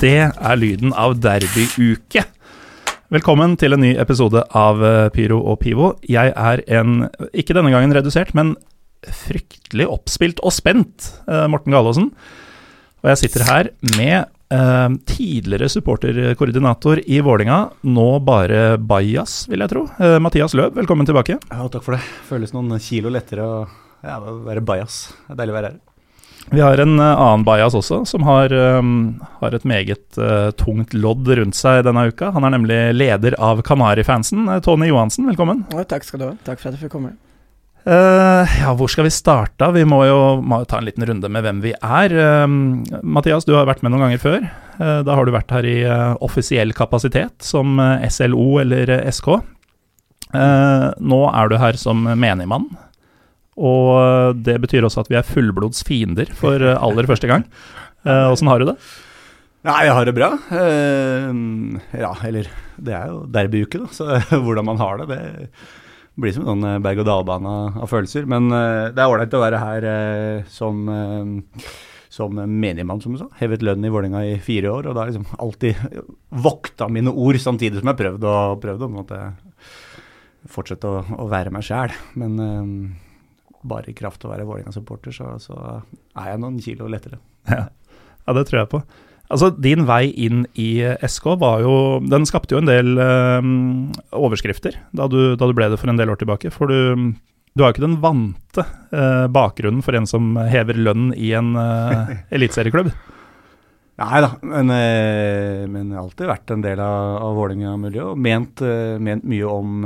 det er lyden av derbyuke. Velkommen til en ny episode av eh, Pyro og Pivo. Jeg er en, ikke denne gangen redusert, men fryktelig oppspilt og spent eh, Morten Galaasen. Og jeg sitter her med eh, tidligere supporterkoordinator i Vålinga, nå bare bajas, vil jeg tro. Mathias Løb, velkommen tilbake. Ja, takk for det. Føles noen kilo lettere å ja, være bajas. Det er deilig å være her. Vi har en uh, annen bajas også, som har, um, har et meget uh, tungt lodd rundt seg denne uka. Han er nemlig leder av Kanarifansen. Uh, Tony Johansen, velkommen. Ja, takk skal du ha. Takk for at jeg fikk komme. ja, hvor skal vi starte? Vi må jo må ta en liten runde med hvem vi er. Mathias, du har vært med noen ganger før. da har du vært her i offisiell kapasitet, som SLO eller SK. nå er du her som menigmann. Og det betyr også at vi er fullblods fiender for eh, aller første gang. Åssen uh, har du det? Nei, jeg har det bra. Ja, eller Det er jo derbyuke, da, så hvordan man har det, det blir som en sånn berg-og-dal-bane av følelser. Men det er ålreit å være her som som menigmann, som du sa. Hevet lønn i Vålerenga i fire år, og da har liksom alltid vokta mine ord samtidig som jeg prøvde prøvd å prøvd å fortsette å være meg sjæl. Men bare i kraft av å være Vålerenga-supporter, så, så, er jeg noen kilo lettere. Ja. ja, det tror jeg på. Altså, Din vei inn i SK var jo Den skapte jo en del øh, overskrifter da du, da du, ble det for en del år tilbake. For du, du har jo ikke den vante øh, bakgrunnen for en som hever lønn i en øh, eliteserieklubb. Nei da, men, men, jeg har alltid vært en del av, av Vålerenga-miljøet og ment, ment, mye om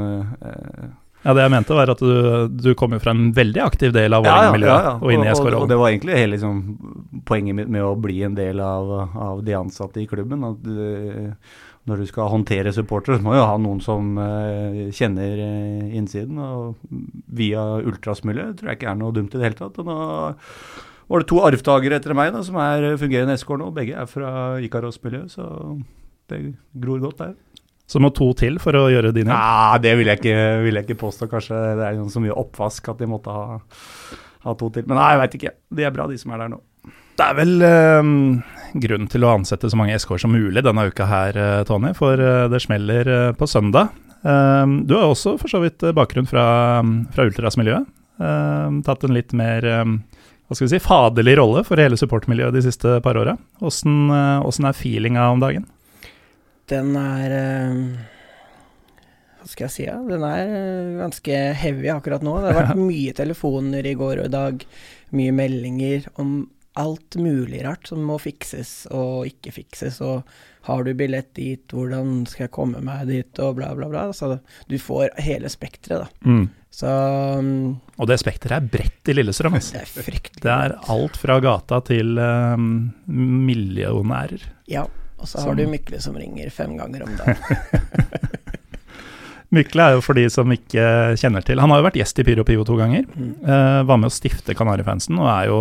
ja, Det jeg mente, var at du, du kom jo fra en veldig aktiv del av Vålerenga-miljøet ja, ja, ja, og inn i SK-rollen. Og, det var egentlig hele liksom, poenget mitt med å bli en del av, av de ansatte i klubben. at du, når du skal håndtere supportere, så må du ha noen som uh, kjenner uh, innsiden. Og via ultrasmiljøet tror jeg ikke er noe dumt i det hele tatt. Og nå var det to arvtakere etter meg da, som er fungerende SK nå. Begge er fra Ikaros-miljøet, så det gror godt der. Så må to til for å gjøre din jobb? Ja, det vil jeg, ikke, vil jeg ikke påstå. Kanskje det er så mye oppvask at de måtte ha, ha to til. Men nei, jeg veit ikke. De er bra, de som er der nå. Det er vel eh, grunn til å ansette så mange SK-er som mulig denne uka her, eh, Tony. For eh, det smeller eh, på søndag. Eh, du har også for så vidt bakgrunn fra, fra ultrasmiljøet. Eh, tatt en litt mer hva skal vi si, faderlig rolle for hele supportmiljøet de siste par åra. Åssen er feelinga om dagen? Den er eh, Hva skal jeg si? Ja? Den er eh, ganske heavy akkurat nå. Det har vært mye telefoner i går og i dag. Mye meldinger om alt mulig rart som må fikses og ikke fikses. Og har du billett dit, hvordan skal jeg komme meg dit, og bla, bla, bla. Så du får hele spekteret, da. Mm. Så um, Og det spekteret er bredt i Lillestrøm. Det er fryktelig. Det er alt fra gata til um, millionærer. Ja. Og så har du Mykle som ringer fem ganger om dagen. Mykle er jo for de som ikke kjenner til Han har jo vært gjest i Pyro Pivo to ganger. Mm. Uh, var med å stifte Kanarifansen og er jo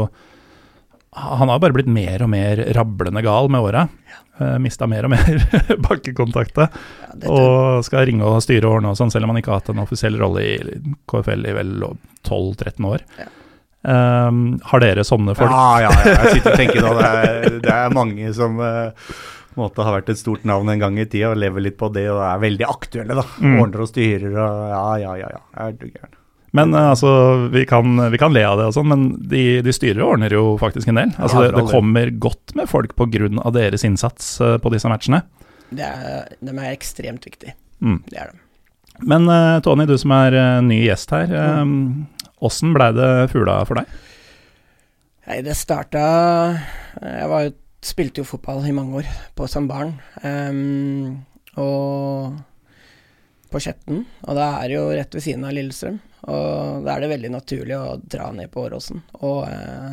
Han har bare blitt mer og mer rablende gal med åra. Ja. Uh, eh, Mista mer og mer bakkekontakter. Ja, og skal ringe og styre og ordne og sånn, selv om han ikke har hatt en offisiell rolle i KFL i vel 12-13 år. Ja. Um, har dere sånne folk? Ja, ja, ja, jeg sitter og tenker nå. Det det er mange som uh, måte har vært et stort navn en gang i tida og lever litt på det og er veldig aktuelle. da. Mm. Ordner og styrer og ja, ja, ja. ja. Er du gæren. Men uh, altså, vi kan, vi kan, le av det og sånn, men de, de, styrer og ordner jo faktisk en del. Altså, ja, det, det, kommer godt med folk pga. deres innsats uh, på disse matchene. Det er, de er ekstremt viktige. Mm. Det er de. Men uh, Tony, du som er ny gjest her. Åssen mm. blei det fugla for deg? Nei, det starta Jeg var jo spilte jo fotball i mange år på som barn. Um, og på Skjetten. Og da er det jo rett ved siden av Lillestrøm. Og da er det veldig naturlig å dra ned på Åråsen og, uh,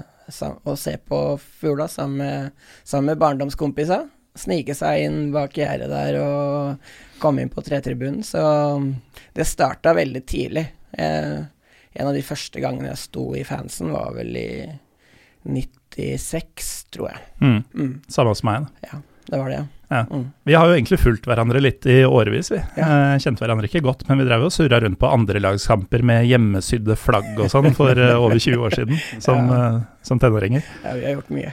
og, se på fugla sammen med, sammen med barndomskompisa. Snike seg inn bak gjerdet der og komme inn på tretribunen. Så det starta veldig tidlig. Uh, en av de første gangene jeg sto i fansen, var vel i 96, tror jeg. Mm. Mm. Samme som meg. Da. Ja, det var det, ja. ja. Mm. Vi har jo egentlig fulgt hverandre litt i årevis, vi. Ja. Eh, kjente hverandre ikke godt, men vi drev og surra rundt på andrelagskamper med hjemmesydde flagg og sånn for uh, over 20 år siden, som, ja. uh, som tenåringer. Ja, vi har gjort mye.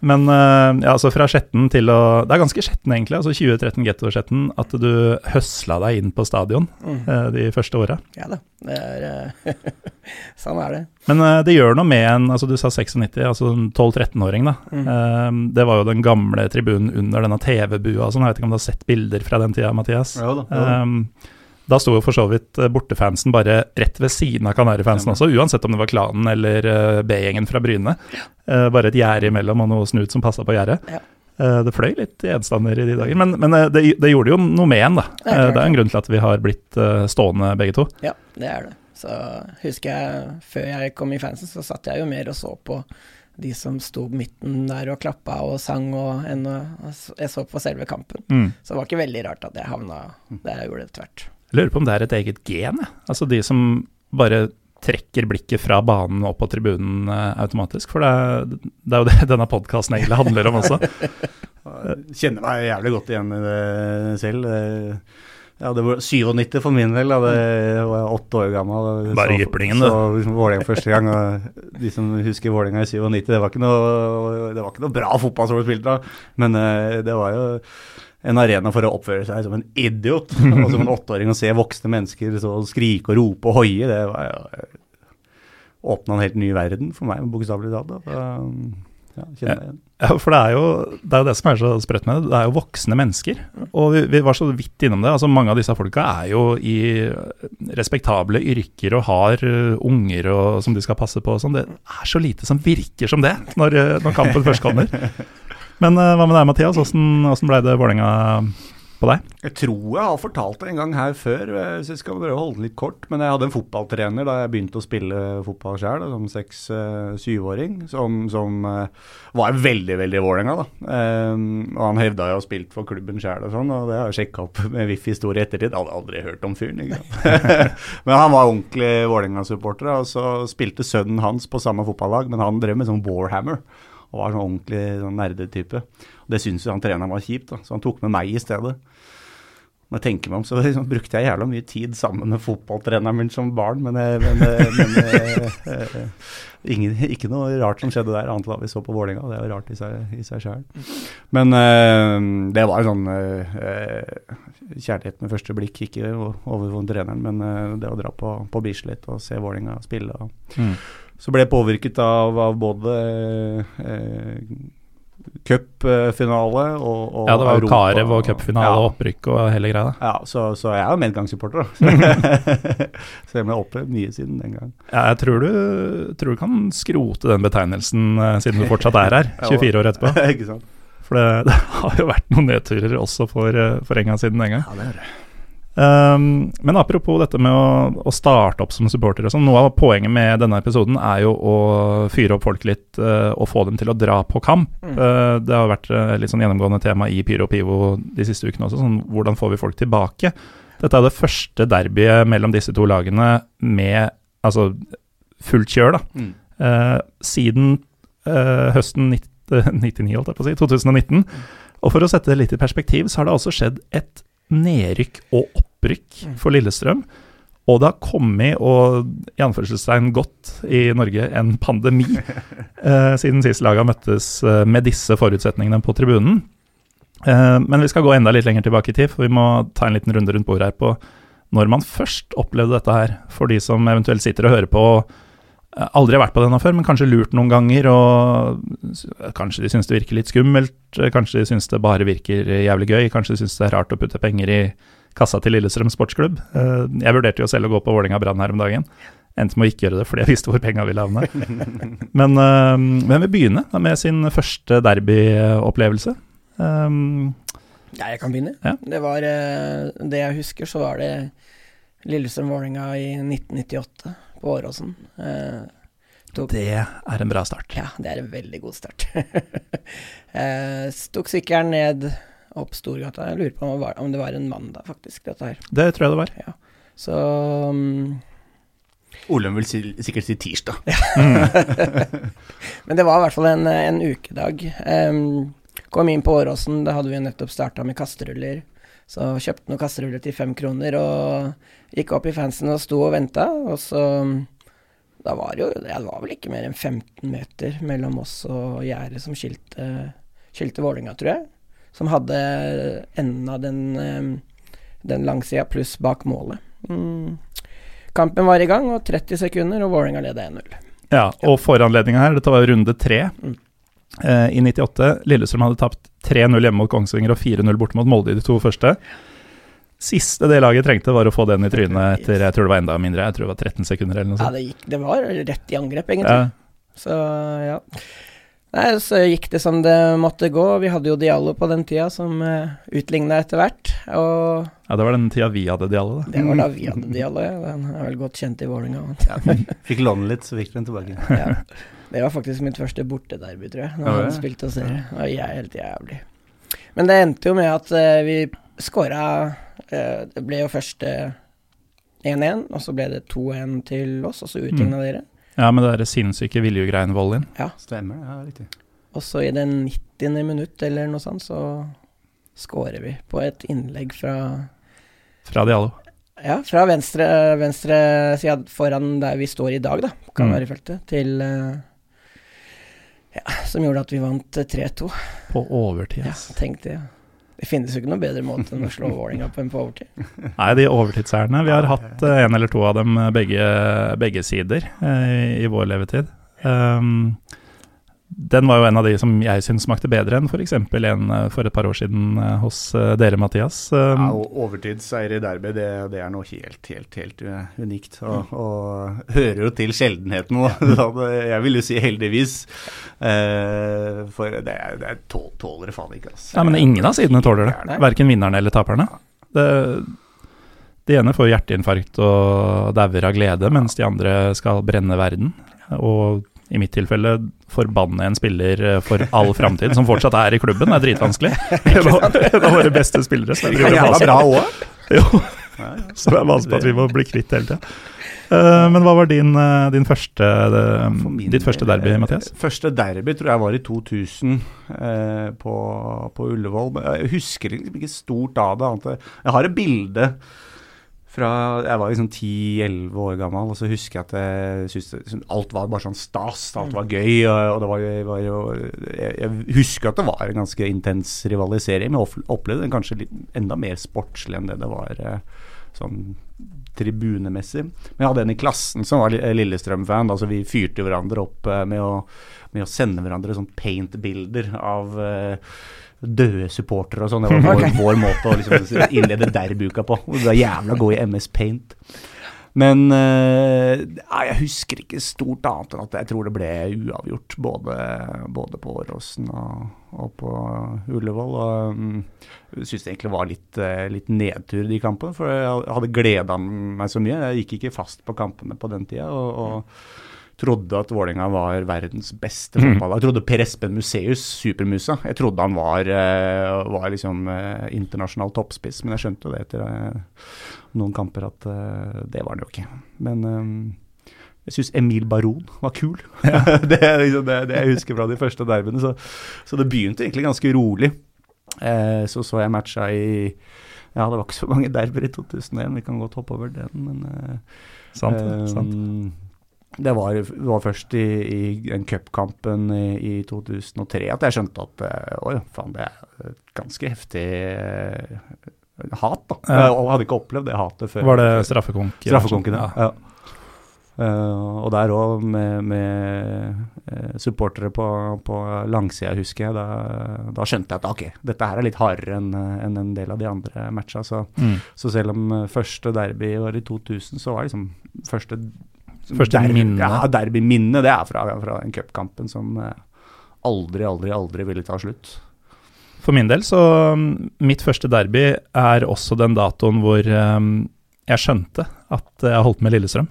Men uh, ja, altså fra Skjetten til å Det er ganske Skjetten, egentlig. altså 2013 Getto-Skjetten. At du høsla deg inn på stadion mm. uh, de første åra. Ja da. Det er uh, Sånn er det. Men det gjør noe med en altså Du sa 96, altså 12-13-åring, da. Mm. det var jo den gamle tribunen under denne TV-bua og sånn. Jeg vet ikke om du har sett bilder fra den tida, Mathias? Ja da. Ja da. Um, da sto jo for så vidt eh, bortefansen bare rett ved siden av Kanarifansen også, uansett om det var klanen eller uh, B-gjengen fra Bryne. Ja. bare et gjerde imellom og noe snut som passa på gjerdet. Ja. Det fløy litt gjenstander i de dager, men, men det, det, gjorde jo noe med en, da. Det er, det er en grunn til at vi har blitt stående begge to. Ja, det er det. Så husker jeg før jeg kom i fansen, så satt jeg jo mer og så på de som sto midten der og klappa og sang, og jeg så på selve kampen. Mm. Så det var ikke veldig rart at jeg havna der jeg gjorde det tvert. Lurer på om det er et eget gen, jeg. Altså de som bare trekker blikket fra banen opp på tribunen uh, automatisk. For det er, det er, jo det denne podkasten egentlig handler om også. Kjenner meg jævlig godt igjen i det selv. Ja, det var 97 for min del. Da jeg var åtte år gammel. Bare jyplingen, du. Så Vålerenga første gang. og De som husker Vålerenga i 97, det var ikke noe, det var ikke noe bra fotball som ble spilt da. Men uh, det var jo en arena for å oppføre seg som en idiot. Og som en åtteåring å se voksne mennesker så skrike og rope og hoie, det var jo åpna en helt ny verden for meg, bokstavelig talt. Ja, ja, for det er, jo, det er jo det som er så sprøtt med det. Det er jo voksne mennesker. Og vi, vi, var så vidt innom det. altså Mange av disse folka er jo i respektable yrker og har uh, unger og, som de skal passe på. Sånn. Det er så lite som virker som det når, uh, når kampen først kommer. Men uh, hva med deg, Mathias? Hvordan ble det Vålerenga på deg? Jeg tror jeg har fortalt det en gang her før, så jeg skal å holde det litt kort. Men jeg hadde en fotballtrener da jeg begynte å spille fotball sjøl, som seks-syvåring, uh, som, som var veldig, veldig Vålerenga, da. Um, og han hevda jo å ha spilt for klubben sjøl og sånn, og det har jeg sjekka opp med VIF-historie ettertid. Jeg hadde aldri hørt om fyren, ikke sant. men han var ordentlig Vålerenga-supporter, og så spilte sønnen hans på samme fotballag, men han drev med sånn Warhammer og var sånn ordentlig sånn nerdetype. Det syntes han treneren var kjipt, da, så han tok med meg i stedet. Når jeg tenker meg om, så liksom, brukte jeg jævla mye tid sammen med fotballtreneren min som barn, men, eh, men, eh, men eh, eh, ingen, ikke noe rart som skjedde der, annet enn at vi så på Vålerenga. Det er jo rart i seg, i sjøl. Men eh, det var sånn eh, kjærlighet med første blikk, ikke overfor treneren, men det å dra på, på Bislett og se Vålerenga spille. Og, mm så ble jeg påvirket av, av både eh, cupfinale og, og Ja, det var jo Karev og cupfinale ja. og opprykk og hele greia. Ja, så, så jeg er jo medgangssupporter, da. så jeg har opplevd mye siden den gang. Ja, jeg tror du, tror du kan skrote den betegnelsen uh, siden du fortsatt er her, 24 år etterpå. Ikke sant. For det, det, har jo vært noen nedturer også for, for en gang siden den gang. Ja, det er det. Um, men apropos dette med å, å, starte opp som supporter og sånn. Noe av poenget med denne episoden er jo å fyre opp folk litt uh, og få dem til å dra på kamp. Mm. Uh, det har vært uh, litt sånn gjennomgående tema i Pyro og Pivo de siste ukene også. Sånn, hvordan får vi folk tilbake? Dette er det første derbyet mellom disse to lagene med altså fullt kjør, da. Mm. siden høsten 90, 99, holdt jeg på å si, 2019. Mm. Og for å sette det litt i perspektiv, så har det altså skjedd et nedrykk og opprykk for Lillestrøm. Og det har kommet, og i anførselstegn godt, i Norge en pandemi eh, siden sist laget møttes eh, med disse forutsetningene på tribunen. Eh, men vi skal gå enda litt lenger tilbake i tid, for vi må ta en liten runde rundt bordet her på når man først opplevde dette her, for de som eventuelt sitter og hører på og Eh, aldri har vært på denne før, men kanskje lurt noen ganger. og Kanskje de syns det virker litt skummelt, kanskje de syns det bare virker jævlig gøy. Kanskje de syns det er rart å putte penger i kassa til Lillestrøm sportsklubb. Eh, jeg vurderte jo selv å gå på Vålinga Brann her om dagen. Endte med å ikke gjøre det fordi jeg visste hvor penga ville havne. Men hvem vil begynne med sin første derbyopplevelse? Um, ja, jeg kan begynne. Ja. Det var Det jeg husker, så var det Lillestrøm-Vålinga i 1998 på Åråsen. Eh, det er en bra start. Ja, det er en veldig god start. eh, tok sykkelen ned opp Storgata. Jeg lurer på om, om det var en mandag, faktisk, dette her. Det tror jeg det var. Ja. Så um, Olum vil si, sikkert si tirsdag. Men det var i hvert fall en, en ukedag. Um, kom inn på Åråsen, da hadde vi nettopp starta med kasteruller. Så kjøpte noen kasteruller til fem kroner og gikk opp i fansen og sto og venta. Og så Da var det jo Det var vel ikke mer enn 15 meter mellom oss og gjerdet som skilte, skilte Vålinga, tror jeg. Som hadde enden av den, eh, den langsida pluss bak målet. Mm. Kampen var i gang, og 30 sekunder, og Vålerenga leda 1-0. Ja, og foranledninga her, dette var runde tre. Mm. Eh, I 98. Lillestrøm hadde tapt 3-0 hjemme mot Kongsvinger og 4-0 borte mot Molde i de to første. Siste det laget trengte, var å få den i trynet etter jeg tror det var enda mindre, jeg tror det var 13 sekunder eller noe Ja, det, gikk, det var rett i angrep, egentlig. Ja, Så ja. Nei, så gikk det som det måtte gå. Vi hadde jo Diallo på den tida, som uh, utligna etter hvert. Og ja, det var den tida vi hadde Diallo, da. det var da vi hadde Diallo, ja. Den er vel godt kjent i Vålerenga. Ja, fikk låne litt, så fikk den tilbake. Ja. Det var faktisk mitt første bortederby, tror jeg, når Ja, han spilte hos dere. Det var er helt jævlig. Men det endte jo med at uh, vi skåra uh, Det ble jo først eh, 1-1, og så ble det 2-1 til oss, og så utligna dere. Ja, med det sinnssyke Viljugrein-volleyen. Stemmer, ja, riktig. Og så i det 90. minutt eller noe sånt, så skårer vi på et innlegg fra Fra Diallo. Ja, fra venstre, venstre sida foran der vi står i dag, da, kan Mm. være i feltet, til eh, Ja, som gjorde at vi vant eh, 3-2. På overtid, Ja, tenkte tenk det. Det finnes jo ikke noe bedre måte enn å slå Vålerenga på enn på overtid. Nei, de overtidsseierne. Vi har hatt eh, en eller to av dem eh, begge, begge sider eh, i vår levetid. Um, den var jo en av de som jeg syns smakte bedre enn f.eks. en eh, for et par år siden eh, hos eh, dere, Mathias. Um, Ja, og Overtidsseier i derby, det, det er noe helt, helt, helt unikt. Og, og hører jo til sjeldenheten. Jeg vil jo si heldigvis. For det, det er tåler det faen ikke, altså. ja, men ingen av sidene tåler det. Verken vinnerne eller taperne. Det, de ene får hjerteinfarkt og dauer av glede, mens de andre skal brenne verden. Og i mitt tilfelle forbanne en spiller eh, for all framtid, som fortsatt er i klubben. Det er dritvanskelig. En av våre beste spillere. Så Det er bra òg. Jo, så det er på at vi må bli kvitt hele tida. Eh, men hva var din, eh, din første, min ditt første derby, Mathias? Første derby tror jeg var i 2000 eh, på, på Ullevål. Jeg husker liksom ikke stort av det. Jeg har et bilde fra Jeg var liksom 10-11 år gammel, og så husker jeg at jeg synes, alt var bare sånn stas. Alt var gøy. Og, det var, var jo jeg, jeg husker at det var en ganske intens rivalisering, men opplevde den kanskje litt, enda mer sportslig enn det det var eh, sånn tribunemessig. Men jeg hadde en i klassen som var Lillestrøm-fan. Altså vi fyrte hverandre opp eh, med å, med å sende hverandre sånn paint-bilder av eh, døde supportere og sånn. Det var vår, vår måte å liksom innlede derbuka på. Det var jævla god i MS Paint. Men eh, jeg husker ikke stort annet enn at jeg tror det ble uavgjort. Både, både på Åråsen og, og på Ullevål. Og um, jeg syns det egentlig var litt, eh, litt nedtur de kampene. For jeg hadde gleda meg så mye. Jeg gikk ikke fast på kampene på den tida. Og, og trodde at Vålerenga var verdens beste Mm. fotballag. Jeg trodde Per Espen Museus, supermusa, jeg trodde han var, eh, var liksom eh, internasjonal toppspiss. Men jeg skjønte jo det etter eh, noen kamper at det var han jo ikke. Men jeg syns Emil Baron var kul. det er liksom det, det jeg husker fra de første derbyene. Så, så det begynte egentlig ganske rolig. Eh, så så jeg matcha i Ja, det var ikke så mange derbyer i 2001, vi kan godt hoppe over den, men eh, Sant, eh, sant. Det var, var først i, i den cupkampen i, i 2003 at jeg skjønte at eh, oi, faen, det er et ganske heftig eh, hat, da. Ja. Jeg hadde ikke opplevd det hatet før. Var det straffekonk? Straffekonken, ja. ja. Eh, og der òg, med, med supportere på, på langsida, husker jeg, da, da skjønte jeg at ok, dette her er litt hardere enn en, en del av de andre matcha. Så, Mm. så selv om første derby var i 2000, så var liksom første Første minne. Ja, derbyminnet. det er fra, fra den cupkampen som eh, aldri, aldri, aldri ville ta slutt. For min del, så um, Mitt første derby er også den datoen hvor um, jeg skjønte at jeg holdt med Lillestrøm.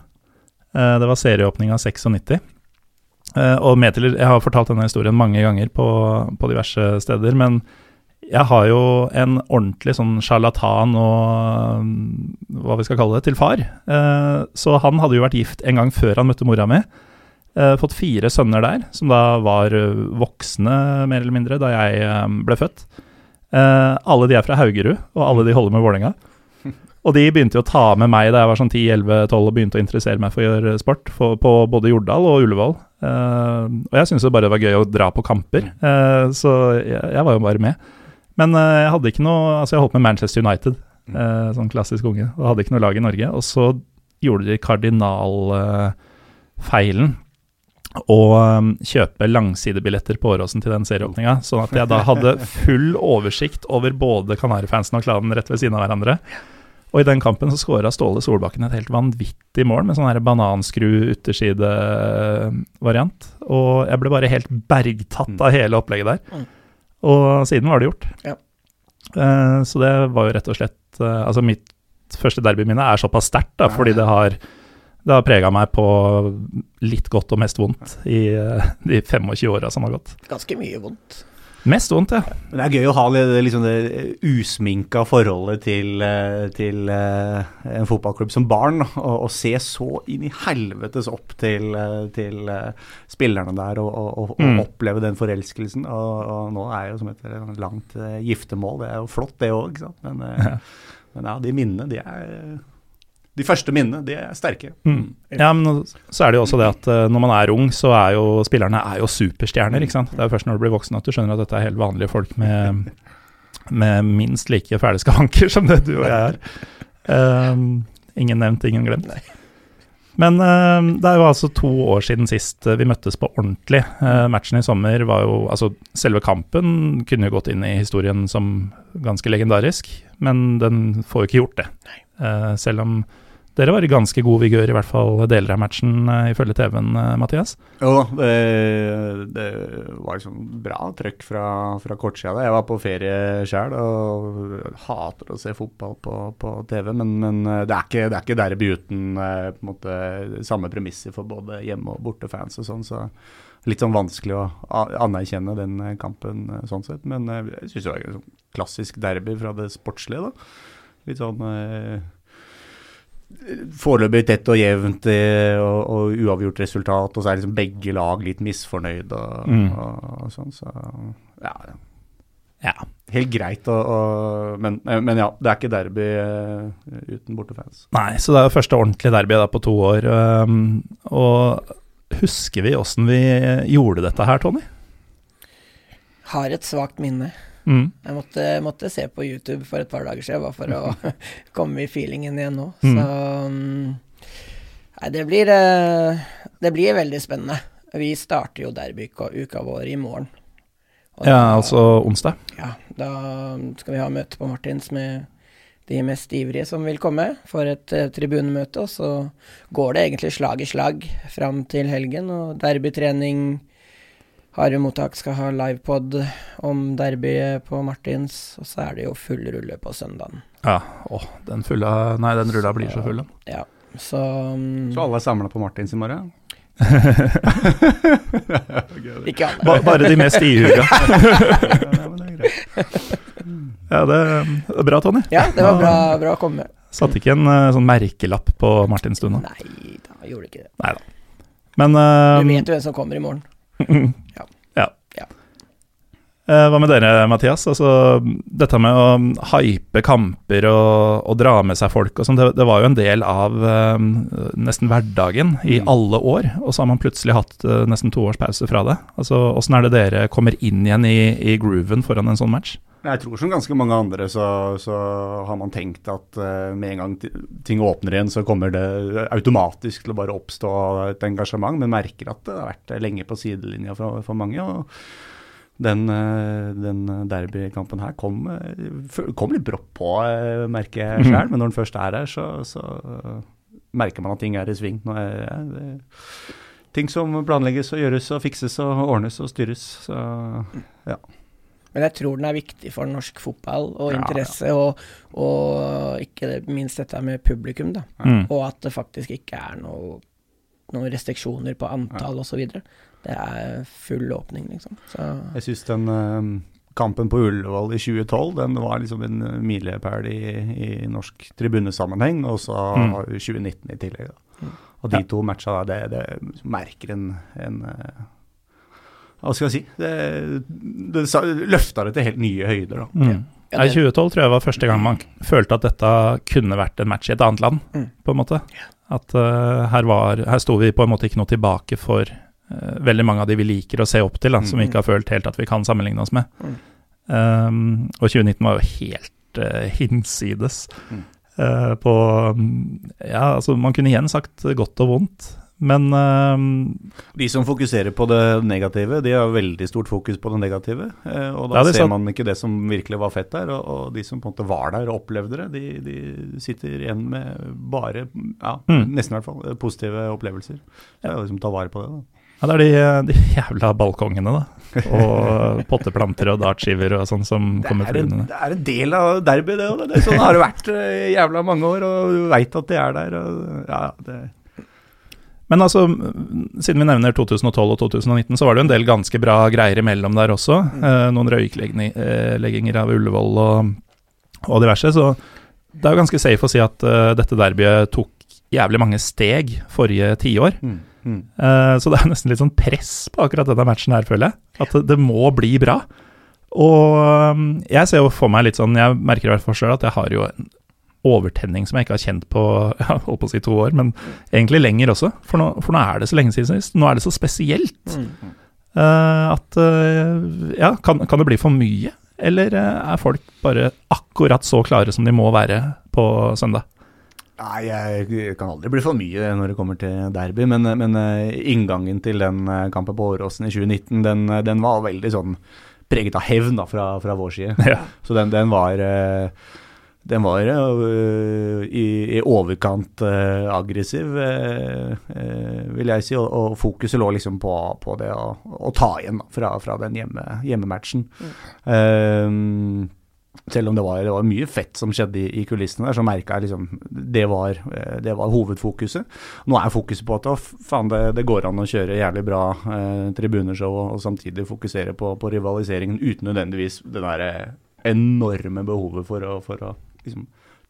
Uh, det var serieåpninga 96. Uh, og med til, Jeg har fortalt denne historien mange ganger på, på diverse steder, men jeg har jo en ordentlig sånn sjarlatan og um, hva vi skal kalle det, til far. Eh, så han hadde jo vært gift en gang før han møtte mora mi. Eh, fått fire sønner der, som da var eh, voksne, mer eller mindre, da jeg ble født. Alle de er fra Haugerud, og alle de holder med Vålerenga. Og de begynte jo å ta med meg da jeg var sånn 10-11-12 og begynte å interessere meg for å gjøre sport, for, på både Jordal og Ullevål. Uh, og jeg syntes det bare var gøy å dra på kamper, uh, så jeg, jeg, var jo bare med. Men uh, jeg hadde ikke noe Altså, jeg holdt med Manchester United, sånn klassisk unge, og hadde ikke noe lag i Norge. Og så gjorde de kardinalfeilen å um, kjøpe langsidebilletter på Åråsen til den serieåpninga, sånn at jeg da hadde full oversikt over både Kanarifansen og klanen rett ved siden av hverandre. Og i den kampen så skåra Ståle Solbakken et helt vanvittig mål med sånn her bananskru uttersidevariant. Og jeg ble bare helt bergtatt av hele opplegget der. Og siden var det gjort. Ja. Uh, så det var jo rett og slett uh, Altså mitt første derbyminne er såpass sterkt, da, fordi det har det har prega meg på litt godt og mest vondt i uh, de 25 åra som har gått. Ganske mye vondt. Mest vondt, ja. Men det er gøy å ha liksom det usminka forholdet til, eh, til uh, en fotballklubb som barn. Og, og, se så inn i helvetes opp til, til spillerne der og, og, og mm. oppleve den forelskelsen. Og, nå er jo som et langt giftermål. Det er jo flott, det òg, ikke sant. Men, ja. men ja, de minnene, de er de første minnene, de er sterke. Mm. Ja, men så er det jo også det at uh, når man er ung, så er jo spillerne er jo superstjerner, ikke sant. Det er jo først når du blir voksen at du skjønner at dette er helt vanlige folk med, med minst like fæle skavanker som det du og jeg er. Um, ingen nevnt, ingen glemt. Men uh, det er jo altså to år siden sist vi møttes på ordentlig. Uh, matchen i sommer var jo Altså, selve kampen kunne jo gått inn i historien som ganske legendarisk, men den får jo ikke gjort det. Uh, selv om dere var i ganske god vigør, i hvert fall deler av matchen, uh, ifølge TV-en, uh, Mathias? Jo, det, det var liksom bra trøkk fra, fra kortsida. Jeg var på ferie sjøl og hater å se fotball på, på TV, men, men, det er ikke, det er ikke Derby uten måte, samme premisser for både hjemme- og bortefans og sånn. så Litt sånn vanskelig å anerkjenne den kampen sånn sett, men jeg syns det var en sånn klassisk derby fra det sportslige. da. Litt sånn eh, foreløpig tett og jevnt eh, og, og, uavgjort resultat, og så er liksom begge lag litt misfornøyd og, mm. og, og, sånn, så ja. ja. Helt greit, men, men, ja, det er ikke derby uh, uten bortefans. Nei, så det er jo første ordentlige derby da, på to år. Um, og husker vi åssen vi gjorde dette her, Tony? Har et svakt minne. Mm. Jeg måtte, måtte, se på YouTube for et par dager siden, bare for å komme i feelingen igjen nå. Mm. Så um, Nei, det blir, eh, det blir veldig spennende. Vi starter jo derbyuka vår i morgen. ja, da, altså onsdag? Ja, da skal vi ha møte på Martins med de mest ivrige som vil komme, for et uh, tribunemøte. Og så går det egentlig slag i slag fram til helgen, og derbytrening Harry Mottak skal ha livepod om derbyet på Martins, og så er det jo full rulle på søndagen. Ja, å, den fulla Nei, den rulla blir så full, den. Ja, så um, Så alle er samla på Martins i morgen? Ikke alle. Ba, bare de mest ihuga. ja, det er bra, Tony. Ja, det var bra, bra å komme. Satte ikke en uh, sånn merkelapp på Martinstuna? Nei da, gjorde ikke det. Neida. Men uh, Du vet jo hvem som kommer i morgen. Ja. ja. ja. Eh, hva med dere, Mathias? Altså, dette med å hype kamper og, og dra med seg folk og sånn, det, det, var jo en del av uh, nesten hverdagen i mm. alle år. Og så har man plutselig hatt uh, nesten to års pause fra det. Altså, Åssen er det dere kommer inn igjen i, i grooven foran en sånn match? Jeg tror som ganske mange andre så, så har man tenkt at uh, med en gang ting åpner igjen, så kommer det automatisk til å bare oppstå et engasjement, men merker at det har vært lenge på sidelinja for, for mange. og den, uh, den derbykampen her kom, uh, kom, litt brått på, merker jeg sjøl. Mm. Men når den først er her, så, så merker man at ting er i sving. Nå er det, ting som planlegges og gjøres og fikses og ordnes og styres. Så ja. Men jeg tror den er viktig for norsk fotball og ja, interesse, ja. Og, og, ikke minst dette med publikum, da. Mm. Og at det faktisk ikke er noe, noen restriksjoner på antall ja. osv. Det er full åpning, liksom. Så. Jeg syns den uh, kampen på Ullevål i 2012, den var liksom en milepæl i, i, norsk tribunesammenheng, og så mm. 2019 i tillegg. Da. Mm. Og de to matcha, det, det merker en, en uh, hva skal jeg si Det, det løfta det til helt nye høyder, da. Mm. Ja, I det- 2012 tror jeg var første gang man følte at dette kunne vært en match i et annet land, Mm. på en måte. At uh, her, var, her sto vi på en måte ikke noe tilbake for eh, veldig mange av de vi liker å se opp til, da, som vi Mm. ikke har følt helt at vi kan sammenligne oss med. Mm. Um, og 2019 var jo helt uh, hinsides. Eh, på Ja, altså, man kunne igjen sagt godt og vondt, men uh, De som fokuserer på det negative, de har veldig stort fokus på det negative. eh, Og da Ja, er ser man ikke det som virkelig var fett der. Og, og de som på en måte var der og opplevde det, de, de sitter igjen med bare, ja, Mm. nesten i hvert fall, positive opplevelser. Så ja. liksom ta vare på det, da. Ja, det er de, de jævla balkongene, da. Og potteplanter og dartskiver og sånn som Det kommer er, en, flyvende. det er en del av derby, det. Det sånn har det vært eh, jævla mange år, og du veit at de er der. Og, ja, det, Men altså, siden vi nevner 2012 og 2019, så var det jo en del ganske bra greier imellom der også. Eh, noen røyklegginger av Ullevål og, og diverse. Så det er jo ganske safe å si at uh, dette derbyet tok jævlig mange steg forrige tiår. mm, mm. Eh, så det er nesten litt sånn press på akkurat denne matchen her, føler jeg. At det, det må bli bra. Og um, jeg ser jo for meg litt sånn, jeg merker i hvert fall selv at jeg har jo en overtenning som jeg ikke har kjent på jeg holdt på å si to år, men egentlig lenger også. For nå, for nå er det så lenge siden sist. Nå er det så spesielt. Mm. uh, at uh, Ja, kan, kan det bli for mye? Eller er folk bare akkurat så klare som de må være på søndag? Nei, jeg kan aldri bli for mye når det kommer til derby, men, men eh, inngangen til den eh, kampen på Åråsen i 2019, den, eh, den var veldig sånn preget av hevn da, fra, fra vår side. Ja. Så den, den var den var uh, i, i overkant uh, aggressiv, uh, vil jeg si. Og, og fokuset lå liksom på, på det å, å ta igjen da, fra, fra den hjemme, hjemmematchen. Eh, selv om det var, det var mye fett som skjedde i, i kulissene der, så merka jeg liksom det var, eh, det var hovedfokuset. Nå er fokuset på at å, faen, det, det går an å kjøre jævlig bra eh, tribuneshow og, og samtidig fokusere på, på rivaliseringen uten nødvendigvis det der enorme behovet for å, for å liksom,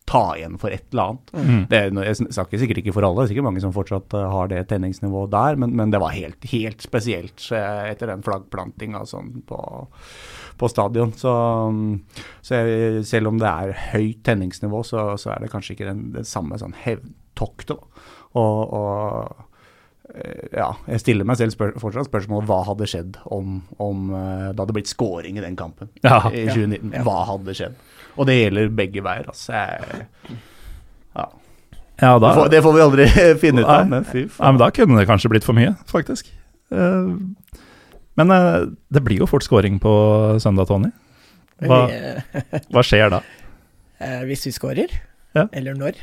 ta igjen for et eller annet. Mm. Det, er- jeg snakker sikkert ikke for alle, det er sikkert mange som fortsatt eh, har det tenningsnivået der, men, men det var helt, helt spesielt eh, etter den flaggplantinga sånn på, på stadion. Så, så jeg, selv om det er høyt tenningsnivå, så, så er det kanskje ikke den, den samme sånn hevntoktet. Og, og eh, ja, jeg stiller meg selv spør, fortsatt spørsmålet hva hadde skjedd om, om eh, det hadde blitt scoring i den kampen Ja. i 2019. Ja. Hva hadde skjedd? Og det gjelder begge veier. Altså. Jeg, ja. Ja, da, det, får, det får vi aldri finne ut av, men fy Ja, men da kunne det kanskje blitt for mye, faktisk. Eh, men eh, det blir jo fort scoring på søndag, Tony. Hva, hva skjer da? eh, hvis vi scorer, Ja. eller når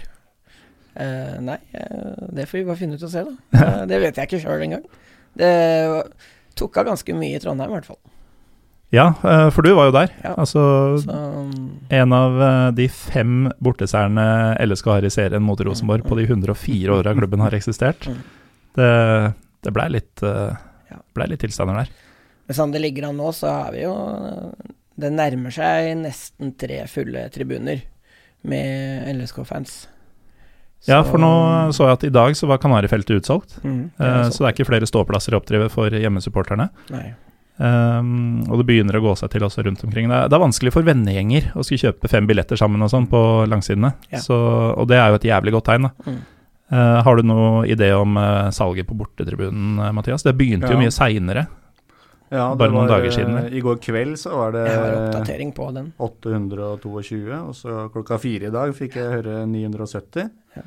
eh, Nei, eh, det får vi bare finne ut og se, da. Eh, det vet jeg ikke sjøl engang. Det tok av ganske mye i Trondheim, i hvert fall. Ja, eh, for du var jo der. Ja. Altså Så en av eh, de fem borteseierne LSK har i serien mot Rosenborg på de 104 åra klubben har eksistert. Mm. Det, det blei litt, eh. Ble litt tilstander der. Men sånn det ligger an nå, så er vi jo Det nærmer seg nesten tre fulle tribuner med LSK-fans. Ja, for nå så jeg at i dag så var Kanarifeltet utsolgt. mm, det eh, Så det er ikke flere ståplasser å oppdrive for hjemmesupporterne. Nei. Um, og det begynner å gå seg til også rundt omkring. Det er, det er vanskelig for vennegjenger å skulle kjøpe fem billetter sammen og sånn på langsidene. Ja. Så, og det er jo et jævlig godt tegn. da. Mm. Eh, har du noen idé om eh, salget på bortetribunen, eh, Mathias? Det begynte jo mye seinere. Ja, det bare noen var, dager siden, eh. I går kveld så var det var på den. 822, og så klokka fire i dag fikk jeg høre 970. Ja.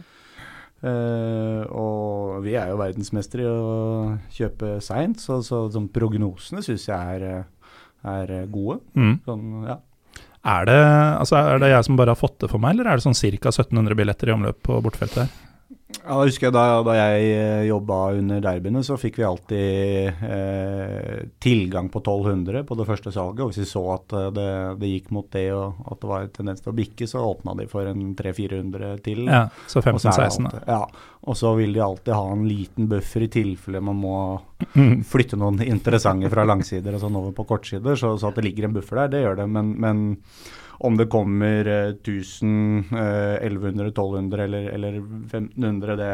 Eh, og vi er jo verdensmestere i å kjøpe seint, så, så så, prognosene syns jeg er, er gode. Mm. Sånn, ja. Er, det, altså, er det jeg som bare har fått det for meg, eller er det sånn ca. 1700 billetter i omløp på bortefeltet her? Ja, da husker jeg da, da jeg jobba under derbyene, så fikk vi alltid eh, tilgang på 1200 på det første salget. Og hvis vi så at eh, det, det gikk mot det, og at det var en tendens til å bikke, så åpna de for en 300-400 til. Ja, så Og så er det 15-16. da. Ja, og så vil de alltid ha en liten buffer i tilfelle man må flytte noen interessante fra langsider og sånn over på kortsider, så, så at det ligger en buffer der, det gjør det. Men, men om det kommer eh, 1000, eh, 1100, 1200 eller, eller 1500, det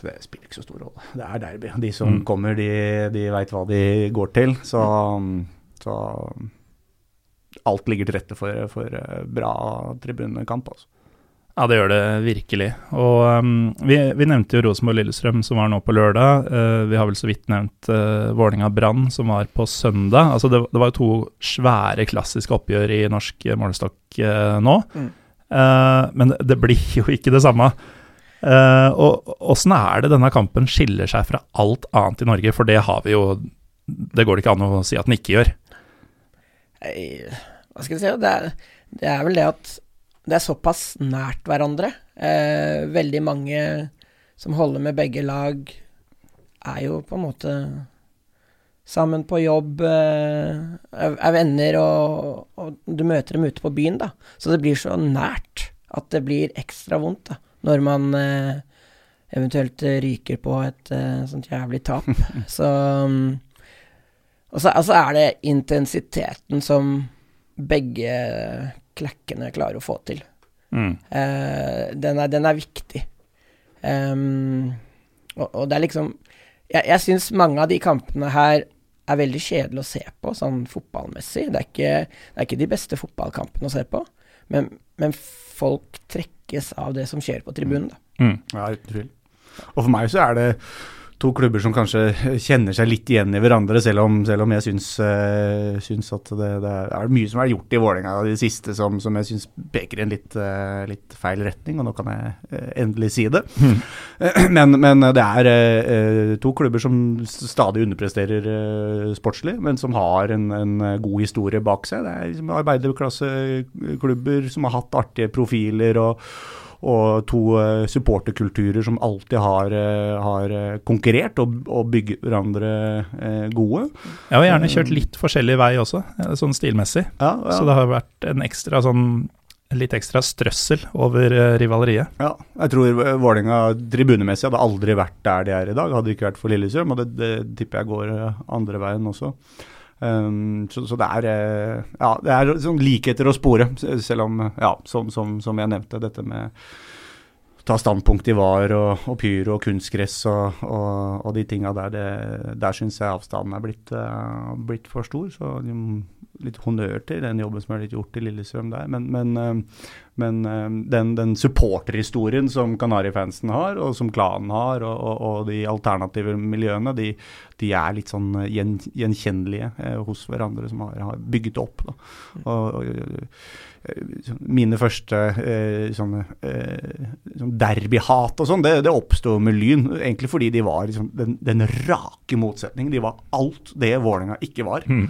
det spiller ikke så stor rolle. Det er derby. De som Mm. kommer, de, de veit hva de går til. Så, så alt ligger til rette for, for eh, bra tribunekamp. Altså. Ja, det gjør det virkelig. Og um, vi, vi, nevnte jo Rosenborg-Lillestrøm, som var nå på lørdag. Uh, vi har vel så vidt nevnt uh, Vålerenga-Brann, som var på søndag. Altså det, det, var jo to svære klassiske oppgjør i norsk målestokk uh, nå. Mm. Uh, men det blir jo ikke det samme. Og åssen er det denne kampen skiller seg fra alt annet i Norge? For det har vi jo Det går det ikke an å si at den ikke gjør. Hva skal jeg si? Det er, det er vel det at det er såpass nært hverandre. Eh, veldig mange som holder med begge lag, er jo på en måte sammen på jobb, eh, er venner, og, og, du møter dem ute på byen, da. Så det blir så nært at det blir ekstra vondt, da, når man eh, eventuelt ryker på et eh, sånt jævlig tap. så Og så altså er det intensiteten som begge klekkene klarer å få til. Mm. Uh, den, er, den, er, viktig. Um, og, og, det er liksom Jeg, jeg syns mange av de kampene her er veldig kjedelig å se på, sånn fotballmessig. Det er ikke, det er ikke de beste fotballkampene å se på, men, men, folk trekkes av det som skjer på tribunen, da. Mm. Ja, uten tvil. Og for meg så er det to klubber som kanskje kjenner seg litt igjen i hverandre, selv om, selv om jeg syns, uh, syns at det, det, er mye som er gjort i Vålerenga i det siste som, som jeg syns peker i en litt, uh, litt, feil retning, og nå kan jeg uh, endelig si det. Mm. Men, men, det er to klubber som stadig underpresterer sportslig, men som har en, en, god historie bak seg. Det er liksom arbeiderklasseklubber som har hatt artige profiler. og og to uh, supporterkulturer som alltid har, uh, har eh, konkurrert og, og bygget hverandre gode. Jeg har gjerne kjørt litt forskjellig vei også, sånn stilmessig. Ja, ja. Så det har vært en ekstra sånn litt ekstra strøssel over rivaleriet. Ja, jeg tror Vålerenga tribunemessig hadde aldri vært der de er i dag, hadde det ikke vært for Lillestrøm. Og det, det tipper jeg går andre veien også. Um, så, så, det er, eh, ja, det er sånn likheter å spore, selv om, ja, som, som, som, jeg nevnte, dette med ta standpunkt i VAR og, og pyro og kunstgress og, og, og de tinga der, det, der syns jeg avstanden er blitt, uh, blitt for stor. Så litt honnør til den jobben som er blitt gjort i Lillestrøm der. Men, men, uh, men uh, den, den supporterhistorien som Kanarifansen har, og som klanen har, og, de alternative miljøene, de, de er litt sånn gjen, gjenkjennelige hos hverandre, som har, har bygget opp. Da. og, mine første eh, sånne eh, sånn derbyhat og sånn, det, det oppsto med Lyn. Egentlig fordi de var liksom, den, den, rake motsetningen. De var alt det Vålerenga ikke var. Mm.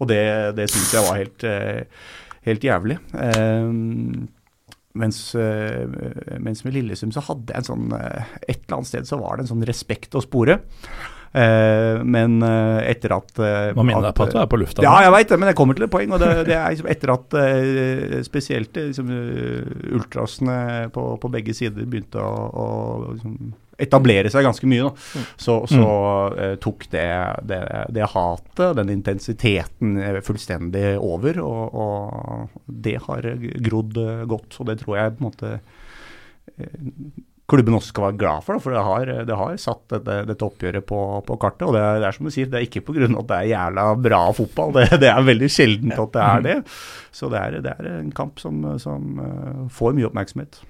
Og det, det syns jeg var helt, eh, helt jævlig. Eh, mens, eh, mens, med Lillesund så hadde jeg en sånn Et eller annet sted så var det en sånn respekt å spore. Uh, men uh, etter at uh, Hva minner deg på at du er på lufta? Ja, jeg veit det, men jeg kommer til et poeng. og Det, det er liksom etter at spesielt liksom, ultrasene på, på, begge sider begynte å, å liksom, etablere seg ganske mye, da. Mm. så, så mm. tok det, det, det, hatet, den intensiteten, fullstendig over. Og, og det har grodd godt. Og det tror jeg på en måte klubben også skal være glad for. for det har, det har satt dette, dette oppgjøret på, på, kartet. Og det er, det er, som du sier, det er ikke pga. at det er jævla bra fotball. Det, det, er veldig sjeldent at det er det. Så det er, er en kamp som, som uh, får mye oppmerksomhet.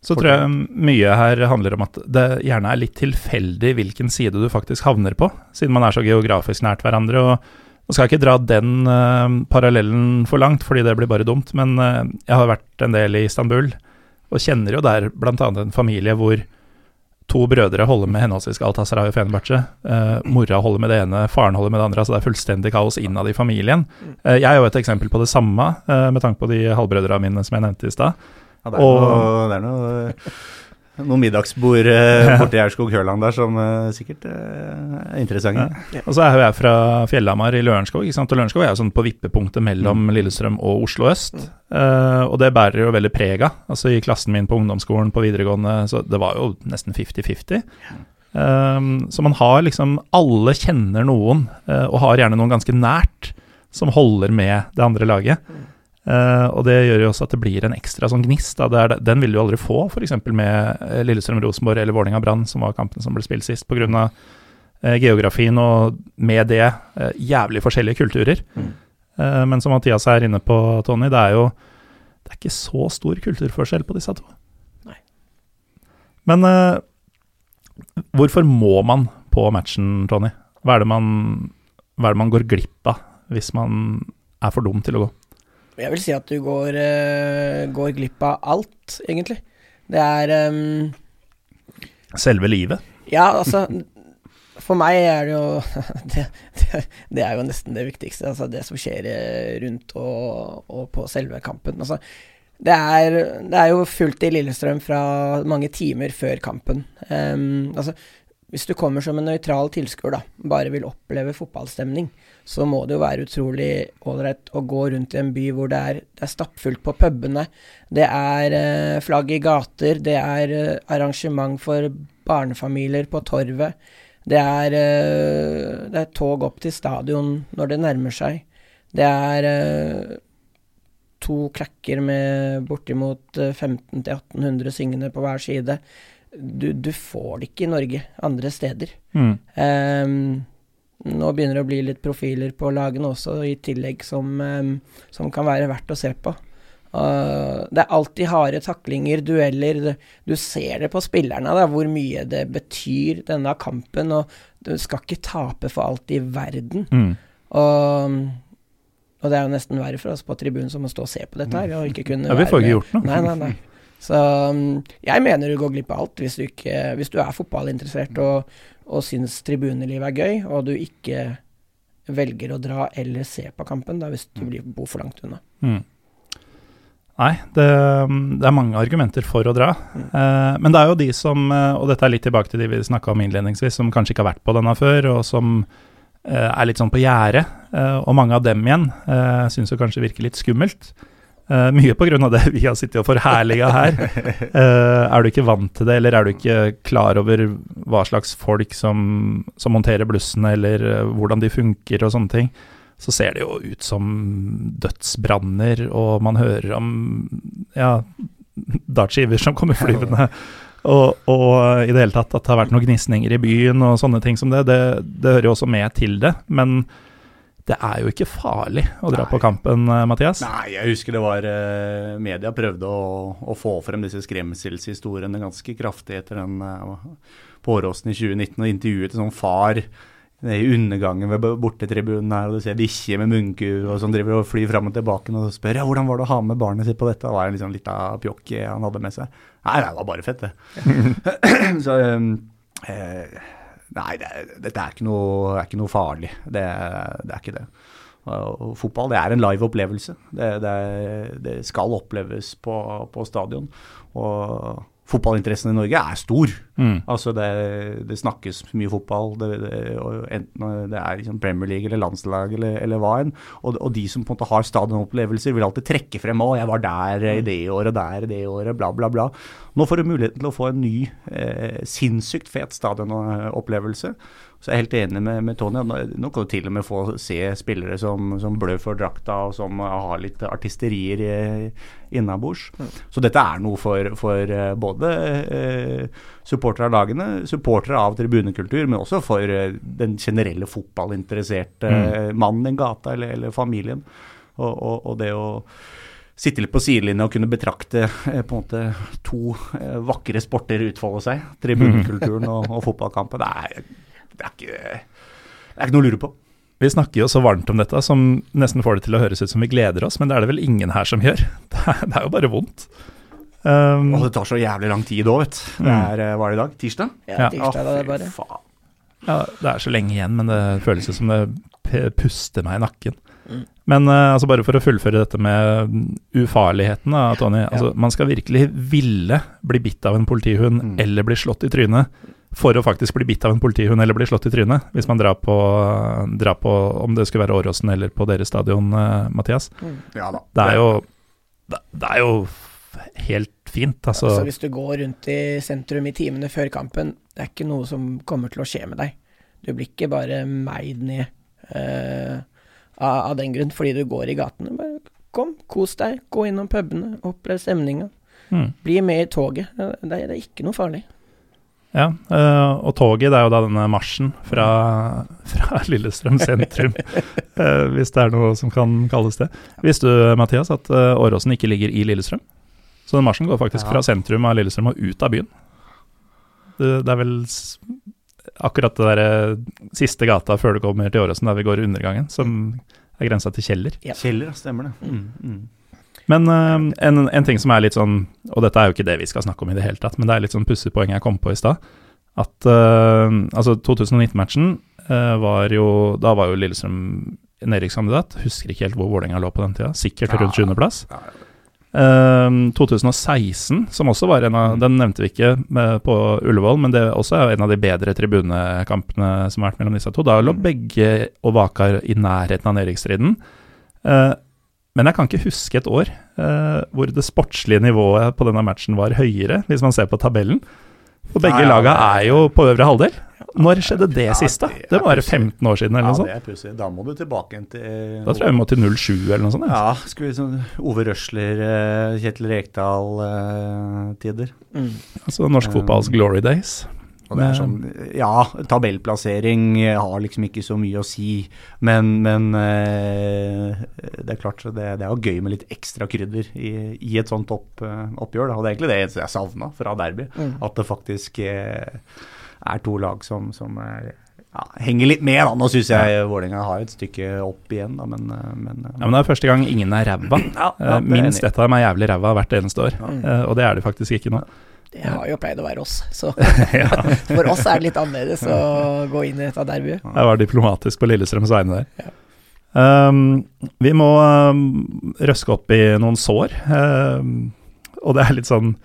Så tror jeg mye her handler om at det gjerne er litt tilfeldig hvilken side du faktisk havner på, siden man er så geografisk nært hverandre. og nå skal jeg ikke dra den uh, parallellen for langt, fordi det blir bare dumt, men uh, jeg har vært en del i Istanbul. Og kjenner jo der bl.a. en familie hvor to brødre holder med henholdsvis Galatasaray og Fenerbahçe. Uh, mora holder med det ene, faren holder med det andre. altså Det er fullstendig kaos innad i familien. Uh, jeg er jo et eksempel på det samme, uh, med tanke på de halvbrødrene mine som jeg nevnte i stad. Ja, det er og, noe, det er noe noen middagsbord eh, borti Aurskog-Høland der som eh, sikkert eh, er interessante. Ja. Og så er jo jeg fra Fjellhamar i Lørenskog, ikke sant? og Lørenskog er jo sånn på vippepunktet mellom mm. Lillestrøm og Oslo øst. Mm. Uh, og det bærer jo veldig preg av. Altså I klassen min på ungdomsskolen på videregående, så det var jo nesten 50-50. Um, så man har liksom Alle kjenner noen, uh, og har gjerne noen ganske nært, som holder med det andre laget. Uh, og det gjør jo også at det blir en ekstra sånn gnist. Da. den vil du aldri få f.eks. med eh, Lillestrøm-Rosenborg eller Vålerenga-Brann, som var kampen som ble spilt sist, pga. Uh, eh, geografien og med det uh, jævlig forskjellige kulturer. Mm. Uh, men som Mathias er inne på, Tony, det er jo det er ikke så stor kulturforskjell på disse to. Nei. Men hvorfor må man på matchen, Tony? Hva er, man, hva er det man går glipp av hvis man er for dum til å gå? Jeg vil si at du går, uh, går glipp av alt, egentlig. Det er um, Selve livet? Ja, altså For meg er det jo det, det, det er jo nesten det viktigste. Altså det som skjer eh, rundt og, og på selve kampen. Altså, det er, det er jo fullt i Lillestrøm fra mange timer før kampen. Um, altså, hvis du kommer som en nøytral tilskuer, da, bare vil oppleve fotballstemning, så må det jo være utrolig ålreit å gå rundt i en by hvor det er, det er stappfullt på pubene. Det er eh, flagg i gater, det er eh, arrangement for barnefamilier på torvet. Det er, eh, det er tog opp til stadion når det nærmer seg. Det er eh, to klakker med bortimot 1500-1800 syngende på hver side. Du, du, får det ikke i Norge andre steder. Mm. Um, nå begynner det å bli litt profiler på lagene også, i tillegg, som, um, som kan være verdt å se på. Uh, det er alltid harde taklinger, dueller. Du, ser det på spillerne, da, hvor mye det betyr, denne kampen. Og du skal ikke tape for alt i verden. Mm. Og, og, det er jo nesten verre for oss på tribunen som å stå og se på dette her. Og ikke kunne ja, vi får ikke gjort noe. Nei, nei, nei. Så um, jeg mener du går glipp av alt hvis du, ikke, hvis du er fotballinteressert og, og syns tribunelivet er gøy, og du ikke velger å dra eller se på kampen da, hvis du blir bor for langt unna. Mm. Nei, det, det, er mange argumenter for å dra. Mm. Eh, men det er jo de som, eh, og dette er litt tilbake til de vi snakka om innledningsvis, som kanskje ikke har vært på denne før, og som eh, er litt sånn på gjerdet. Eh, og mange av dem igjen eh, syns jo kanskje virker litt skummelt. Uh, mye pga. det vi har sittet og forherliga her. Uh, er du ikke vant til det, eller er du ikke klar over hva slags folk som, som monterer blussene, eller uh, hvordan de funker og sånne ting, så ser det jo ut som dødsbranner, og man hører om ja, dartskiver som kommer flyvende. Og, og, i det hele tatt at det har vært noen gnisninger i byen og sånne ting som det, det, det hører jo også med til det. men det er jo ikke farlig å dra Nei. på kampen, eh, Mathias? Nei, jeg husker det var eh, Media prøvde å, å, få frem disse skremselshistoriene ganske kraftig etter den eh, påråsen i 2019, og intervjuet en sånn far i undergangen ved bortetribunen her, og du ser bikkjer med munnkur og som driver og flyr fram og tilbake og spør ja, hvordan var det å ha med barnet sitt på dette. Det var en liksom lita pjokk han hadde med seg. Nei, det var bare fett, det. Så um, eh, Nei, det, dette er ikke, noe, er ikke noe, farlig. Det, det, er ikke det. Og fotball det er en live opplevelse. Det, det skal oppleves på, på stadion. Og fotballinteressen i Norge er stor. Mm. Altså det, det, snakkes mye fotball, det, det, enten det er liksom Premier League eller landslag eller, eller hva enn. Og, og, de som på en måte har stadionopplevelser, vil alltid trekke frem 'Å, jeg var der i det året, der i det året', bla, bla, bla. Nå får du muligheten til å få en ny, eh, sinnssykt fet stadionopplevelse. Så jeg er helt enig med, med Tony. Nå kan du til og med få se spillere som, som blør for drakta, og som har litt artisterier innabords. Mm. Så dette er noe for, for eh, både eh, supportere av lagene, supportere av tribunekultur, men også for eh, den generelle fotballinteresserte mm. mannen i gata eller, eller familien. Og, og, og, det å sitte litt på sidelinja og kunne betrakte eh, på en måte to eh, vakre sporter utfolde seg, tribunekulturen og, og fotballkampen, det er det er ikke, det er ikke noe å lure på. Vi snakker jo så varmt om dette som nesten får det til å høres ut som vi gleder oss, men det er det vel ingen her som gjør. Det er, det er jo bare vondt. Um, og det tar så jævlig lang tid òg, vet du. Det mm. er, mm. hva er det i dag? Tirsdag? Ja, tirsdag var det bare. Faen. Ja, det er så lenge igjen, men det føles som det puster meg i nakken. Mm. Men uh, altså bare for å fullføre dette med ufarligheten, da, Tony. Altså, Man skal virkelig ville bli bitt av en politihund mm. eller bli slått i trynet for å faktisk bli bitt av en politihund eller bli slått i trynet, hvis man drar på, drar på om det skulle være Åråsen eller på deres stadion, uh, Mathias. Mm. Ja da. Det er jo, det, det er jo helt fint. Altså. altså. Hvis du går rundt i sentrum i timene før kampen, det er ikke noe som kommer til å skje med deg. Du blir ikke bare meid ned uh, av, av, den grunn fordi du går i gatene. Bare kom, kos deg, gå innom pubene, opplev stemninga. Mm. Bli med i toget. Det er, det er ikke noe farlig. Ja, uh, og toget det er jo da denne marsjen fra, fra Lillestrøm sentrum eh, hvis det er noe som kan kalles det. Visste du, Mathias, at eh, Åråsen ikke ligger i Lillestrøm? Så den marsjen går faktisk Ja. fra sentrum av Lillestrøm og ut av byen. Det, det er vel s- akkurat det derre siste gata før du kommer til Åråsen, der vi går undergangen, som er grensa til Kjeller. Ja. Kjeller, stemmer det. Mm, mm. Men uh, en, en ting som er litt sånn, og dette er jo ikke det vi skal snakke om i det hele tatt, men det er litt sånn pussig poeng jeg kom på i stad, at uh, altså 2019-matchen uh, var jo Da var jo Lillestrøm nedrykkskandidat. Husker ikke helt hvor Vålerenga lå på den tida. Sikkert rundt Ja. sjuendeplass. Ja, ja. Eh, 2016, som også var en av Mm. Den nevnte vi ikke med, på Ullevål, men det er også en av de bedre tribunekampene som har vært mellom disse to. Da lå Mm. begge og Vakar i nærheten av nedrykksstriden. Eh, men jeg kan ikke huske et år eh, hvor det sportslige nivået på denne matchen var høyere, hvis man ser på tabellen. For begge Nei, ja, laga er jo på øvre halvdel. Når skjedde det Ja, sist, da? det Det må være 15 år siden, eller Ja, noe sånt. det er pussig. Da må du tilbake igjen til Da tror jeg vi må til 07 eller noe sånt. Ja. Ja, skal vi sånn Ove Røsler, eh, Kjetil Rekdal-tider. Mm. Altså norsk fotballs glory days. Og det er sånn, ja, tabellplassering har liksom ikke så mye å si, men, men eh, det er klart det, det er jo gøy med litt ekstra krydder i, i et sånt opp, eh, oppgjør. Da. Og det er egentlig det jeg savna fra derby. Mm. At det faktisk eh, er to lag som, som er, ja, henger litt med. da. Nå syns jeg Vålerenga har et stykke opp igjen, da, men, men, Ja, men det er første gang ingen er ræva. ja, ja, Minst ett av dem er jævlig ræva hvert eneste år, og det er de faktisk ikke nå. Det har jo pleid å være oss, så for oss er det litt annerledes å gå inn i dette derbyet. Jeg var diplomatisk på Lillestrøms vegne der. Ja. Um, vi må um, røske opp i noen sår, um, og det er litt sånn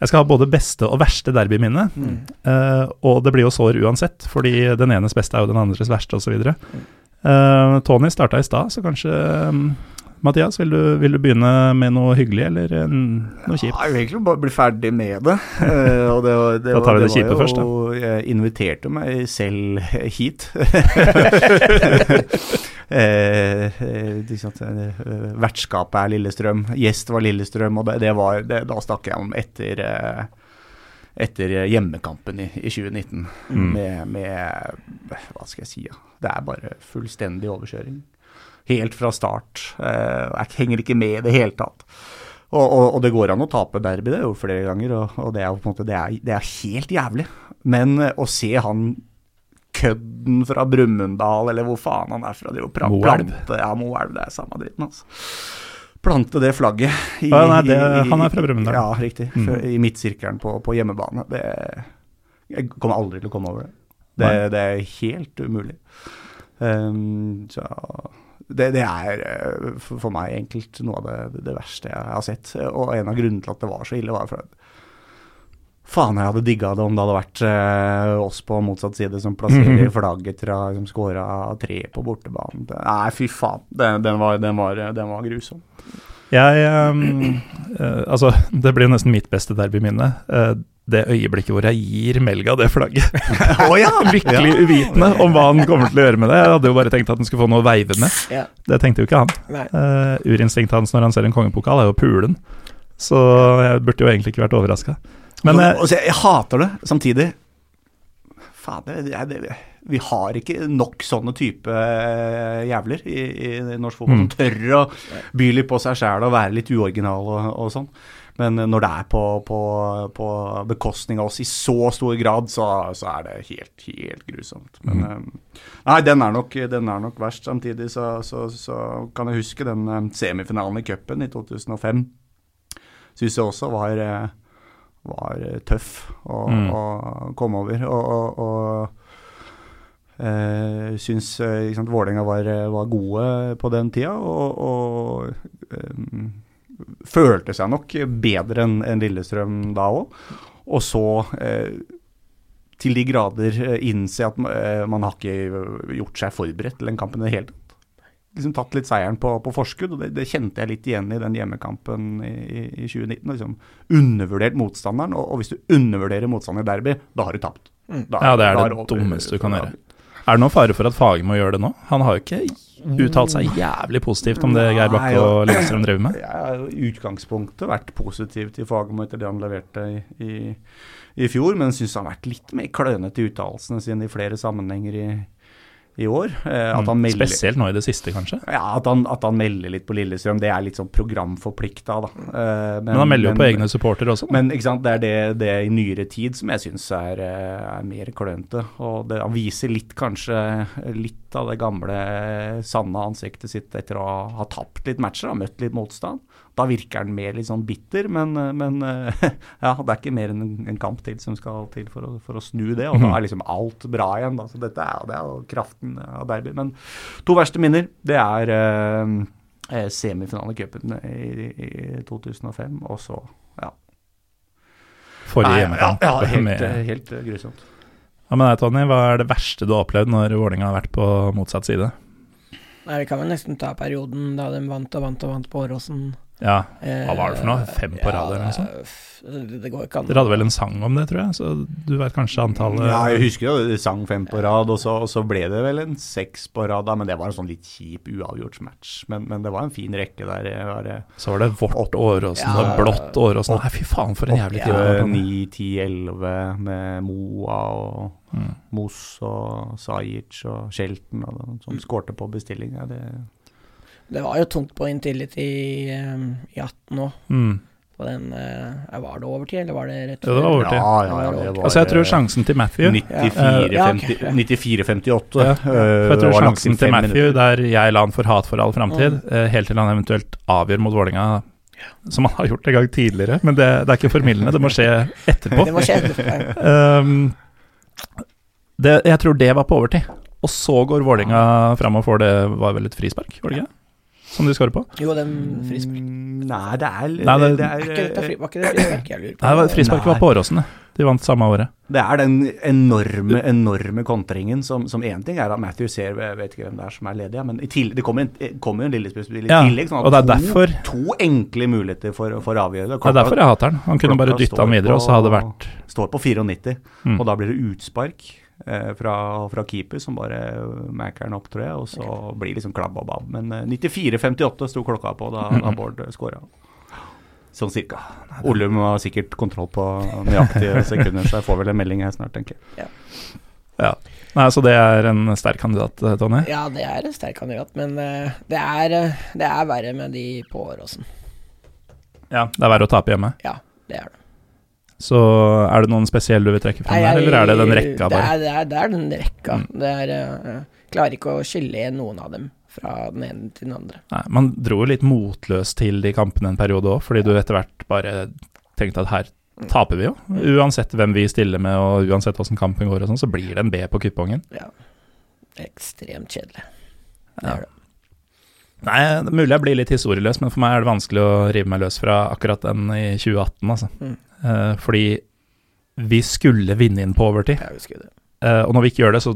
Jeg skal ha både beste og verste derbyminne, Mm. uh, og det blir jo sår uansett, fordi den enes beste er jo den andres verste, osv. Mm. Uh, Tony starta i stad, så kanskje um, Mathias, vil du, vil du begynne med noe hyggelig, eller noe kjipt? Ja, jeg vil egentlig bare bli ferdig med det. Og det, var- det, Da tar vi det, det kjipe først, da. Jeg inviterte meg selv hit. eh, vertskapet er Lillestrøm, gjest var Lillestrøm, og det, var, det, da snakker jeg om etter eh, etter hjemmekampen i, i 2019 Mm. med, med Hva skal jeg si? Ja? Det er bare fullstendig overkjøring. Helt fra start. Eh, jeg henger ikke med i det hele tatt. Og, og, og det går an å tape derby, det er jo flere ganger, og, og det er måte det er, det er helt jævlig. Men eh, å se han kødden fra Brumunddal, eller hvor faen han er fra det er jo pra- Moelv. plante- Ja, Moelv, det er samme dritten, altså. Plante det flagget i, Ja, nei, det- han er fra Brumunddal. Ja, riktig. Mm. I midtsirkelen på, på hjemmebane. Det, jeg kommer aldri til å komme over det. Det, det er helt umulig. Um, så det, det er eh, for, meg enkelt noe av det, det verste jeg har sett. Og en av grunnene til at det var så ille, var for at Faen, jeg hadde digga det om det hadde vært eh, oss på motsatt side som plasserer flagget til å ha liksom, scora tre på bortebanen. Nei, fy faen. Den, den, var, den, var, den var grusom. Jeg um, Altså, det blir jo nesten mitt beste derbyminne. Eh, det øyeblikket hvor jeg gir Melga det flagget. oh, ja! Lykkelig uvitende om hva han kommer til å gjøre med det. Jeg hadde jo bare tenkt at han skulle få noe å veive med. Ja. Det tenkte jo ikke han. Uh, urinstinktet hans når han ser en kongepokal, er jo pulen. Så jeg burde jo egentlig ikke vært overraska. Men Men, eh, altså, jeg hater det samtidig. Fader, det, det, det, vi har ikke nok sånne type eh, jævler i, i norsk fotball Mm. som tør å by litt på seg sjæl og være litt uoriginal og, og sånn. Men når det er på, på, på bekostning av oss i så stor grad, så, så er det helt, helt grusomt. Men mm. Nei, den er nok, den er nok verst. Samtidig så, så, så kan jeg huske den eh, semifinalen i cupen i 2005. Syns jeg også var eh, var tøff å, Mm. å komme over. Og, og, eh, syns uh, Vålerenga var, eh, var gode på den tida, og, og eh, følte seg nok bedre enn Lillestrøm da òg. Og så eh, til de grader eh, innse at eh, man har ikke gjort seg forberedt til den kampen i det hele tatt. Liksom tatt litt seieren på, på forskudd, og det, det kjente jeg litt igjen i den hjemmekampen i, i, i 2019. Liksom undervurdert motstanderen, og, og hvis du undervurderer motstanderen i derby, da har du tapt. Mm. Da- Ja, det er det dummeste du kan gjøre. Er det noen fare for at Fagermo gjør det nå? Han har jo ikke uttalt seg jævlig positivt om det Geir Bakke og Lillestrøm driver med. Jeg har i utgangspunktet vært positiv til Fagermo etter det han leverte i, i, i fjor, men syns han har vært litt mer klønete i uttalelsene sine i flere sammenhenger i, i år. Eh, at han Mm. melder Spesielt nå i det siste, kanskje. ja, at han, at han melder litt på Lillestrøm, det er litt sånn programforplikta, da. Eh, Men, han melder jo på egne supportere også. da. Men ikke sant, det er det, det i nyere tid som jeg syns er, eh, er mer klønete. Og det, han viser litt, kanskje, litt av det gamle, sanne ansiktet sitt etter å ha tapt litt matcher, ha møtt litt motstand. Da virker han mer litt sånn bitter, men, men eh, ja, det er ikke mer enn en, kamp til som skal til for å, for å snu det. Og da er liksom alt bra igjen. Da. Så dette er, det er jo kraften av derby. Men to verste minner, det er eh, semifinalecupen i i, i 2005, og så ja. Forrige hjemmekamp. Ja, ja helt, eh, helt eh, grusomt. Ja, med deg, Tony, hva er det verste du har opplevd når Vålerenga har vært på motsatt side? Nei, vi kan vel nesten ta perioden da de vant og vant og vant på Åråsen. Ja, Eh, Hva var det for noe? Fem på rad eller noe sånt? det, går ikke an. Dere hadde vel en sang om det, tror jeg, så du vet kanskje antallet Ja, jeg husker jo det sang fem på rad, og så, og så ble det vel en seks på rad, da, men det var en sånn litt kjip uavgjort match. Men, men det var en fin rekke der. Var, eh, Så var det vårt Åråsen Ja. og blått Åråsen. Nei, fy faen, for en jævlig tid. var, Tony. 9, 10, 11 med Moa og Mm. Moss og Sajic og Shelton og de som skårte på bestilling. Ja, det, Det var jo tungt på Intility eh, i 18 òg. Mm. På den uh, Var det overtid, eller var det rett Ja, det var overtid. Ja, ja, ja, det var Altså, jeg tror sjansen til Matthew 94-50 Ja, ok, ja. 94-58. Ja, eh, jeg tror sjansen til Matthew, minutter. der jeg la han for hat for all framtid, Mm. eh, helt til han eventuelt avgjør mot Vålerenga, som han har gjort en gang tidligere, men det, det er ikke formildende, det må skje etterpå. Det må skje etterpå. Um, det, jeg tror det var på overtid. Og så går Vålerenga fram og får det var vel et frispark, var det ikke? Som de skårer på? Jo, den frispark. Mm, Nei, det er, Nei, det- det, Er ikke dette er, fri, var ikke det frispark jeg lurer på? Nei, frisparket var på Åråsen, det. De vant samme året. det er den enorme enorme kontringen som, som én ting er at Matthew ser Jeg vet ikke hvem det er som er ledig, men i tillegg, det kommer en, kommer jo en lillespillspiller i Ja, tillegg. Sånn at og det er to, derfor- to enkle muligheter for, for å avgjøre det. Det er derfor jeg hater han. Han kunne bare dytta han videre, videre, og så hadde det vært Står på 94, Mm. og da blir det utspark fra, fra keeper, som bare macker den opp, tror jeg, og så blir liksom klabb og babb. Men eh, 94-58 sto klokka på da, da Bård skåra. Sånn cirka. Olum har sikkert kontroll på nøyaktige sekunder, så jeg får vel en melding her snart, tenker jeg. Ja. Nei, så det er en sterk kandidat, Tonje? Ja, det er en sterk kandidat, men eh, det, er, eh, det er verre med de på Åråsen. Ja, Det er verre å tape hjemme. Ja, det er det. Så er det noen spesielle du vil trekke frem der, eller er det den rekka det er, det, er, det er den rekka. Mm. Det er jeg Klarer ikke å skille noen av dem fra den ene til den andre. Nei, man dro jo litt motløst til de kampene en periode òg, fordi du etter hvert bare tenkte at her taper vi jo. Uansett hvem vi stiller med og uansett åssen kampen går og sånn, så blir det en B på kupongen. Ja. Ekstremt kjedelig. Det Ja. er det. Nei, det er mulig jeg blir litt historieløs, men for meg er det vanskelig å rive meg løs fra akkurat den i 2018, altså. Mm. Uh, fordi vi skulle vinne inn på overtid, Ja, vi skulle det. eh, og når vi ikke gjør det, så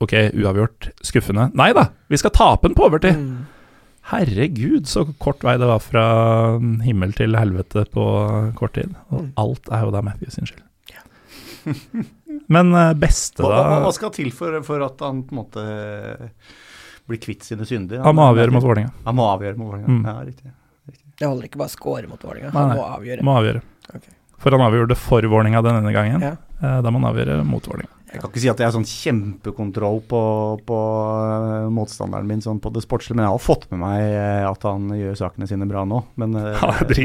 ok, uavgjort, skuffende. Nei da, vi skal tape den på overtid! Mm. Herregud, så kort vei det var fra himmel til helvete på kort tid. Og Mm. alt er jo da Matthews sin skyld. Men eh, beste, Hva, hva, hva skal til for, for at han på en måte blir kvitt sine synder? Han må avgjøre mot Vålerenga. Han må avgjøre mot Vålerenga, Mm. ja, riktig. Det holder ikke bare å score mot Vålerenga, han nei. må avgjøre. Må avgjøre. Okay. For han avgjorde det for Vålerenga denne gangen. Ja. Eh, Da må han avgjøre mot Vålerenga. Jeg kan ikke si at jeg har sånn kjempekontroll på, på eh, motstanderen min sånn på det sportslige, men jeg har fått med meg eh, at han gjør sakene sine bra nå. Men ja. Det,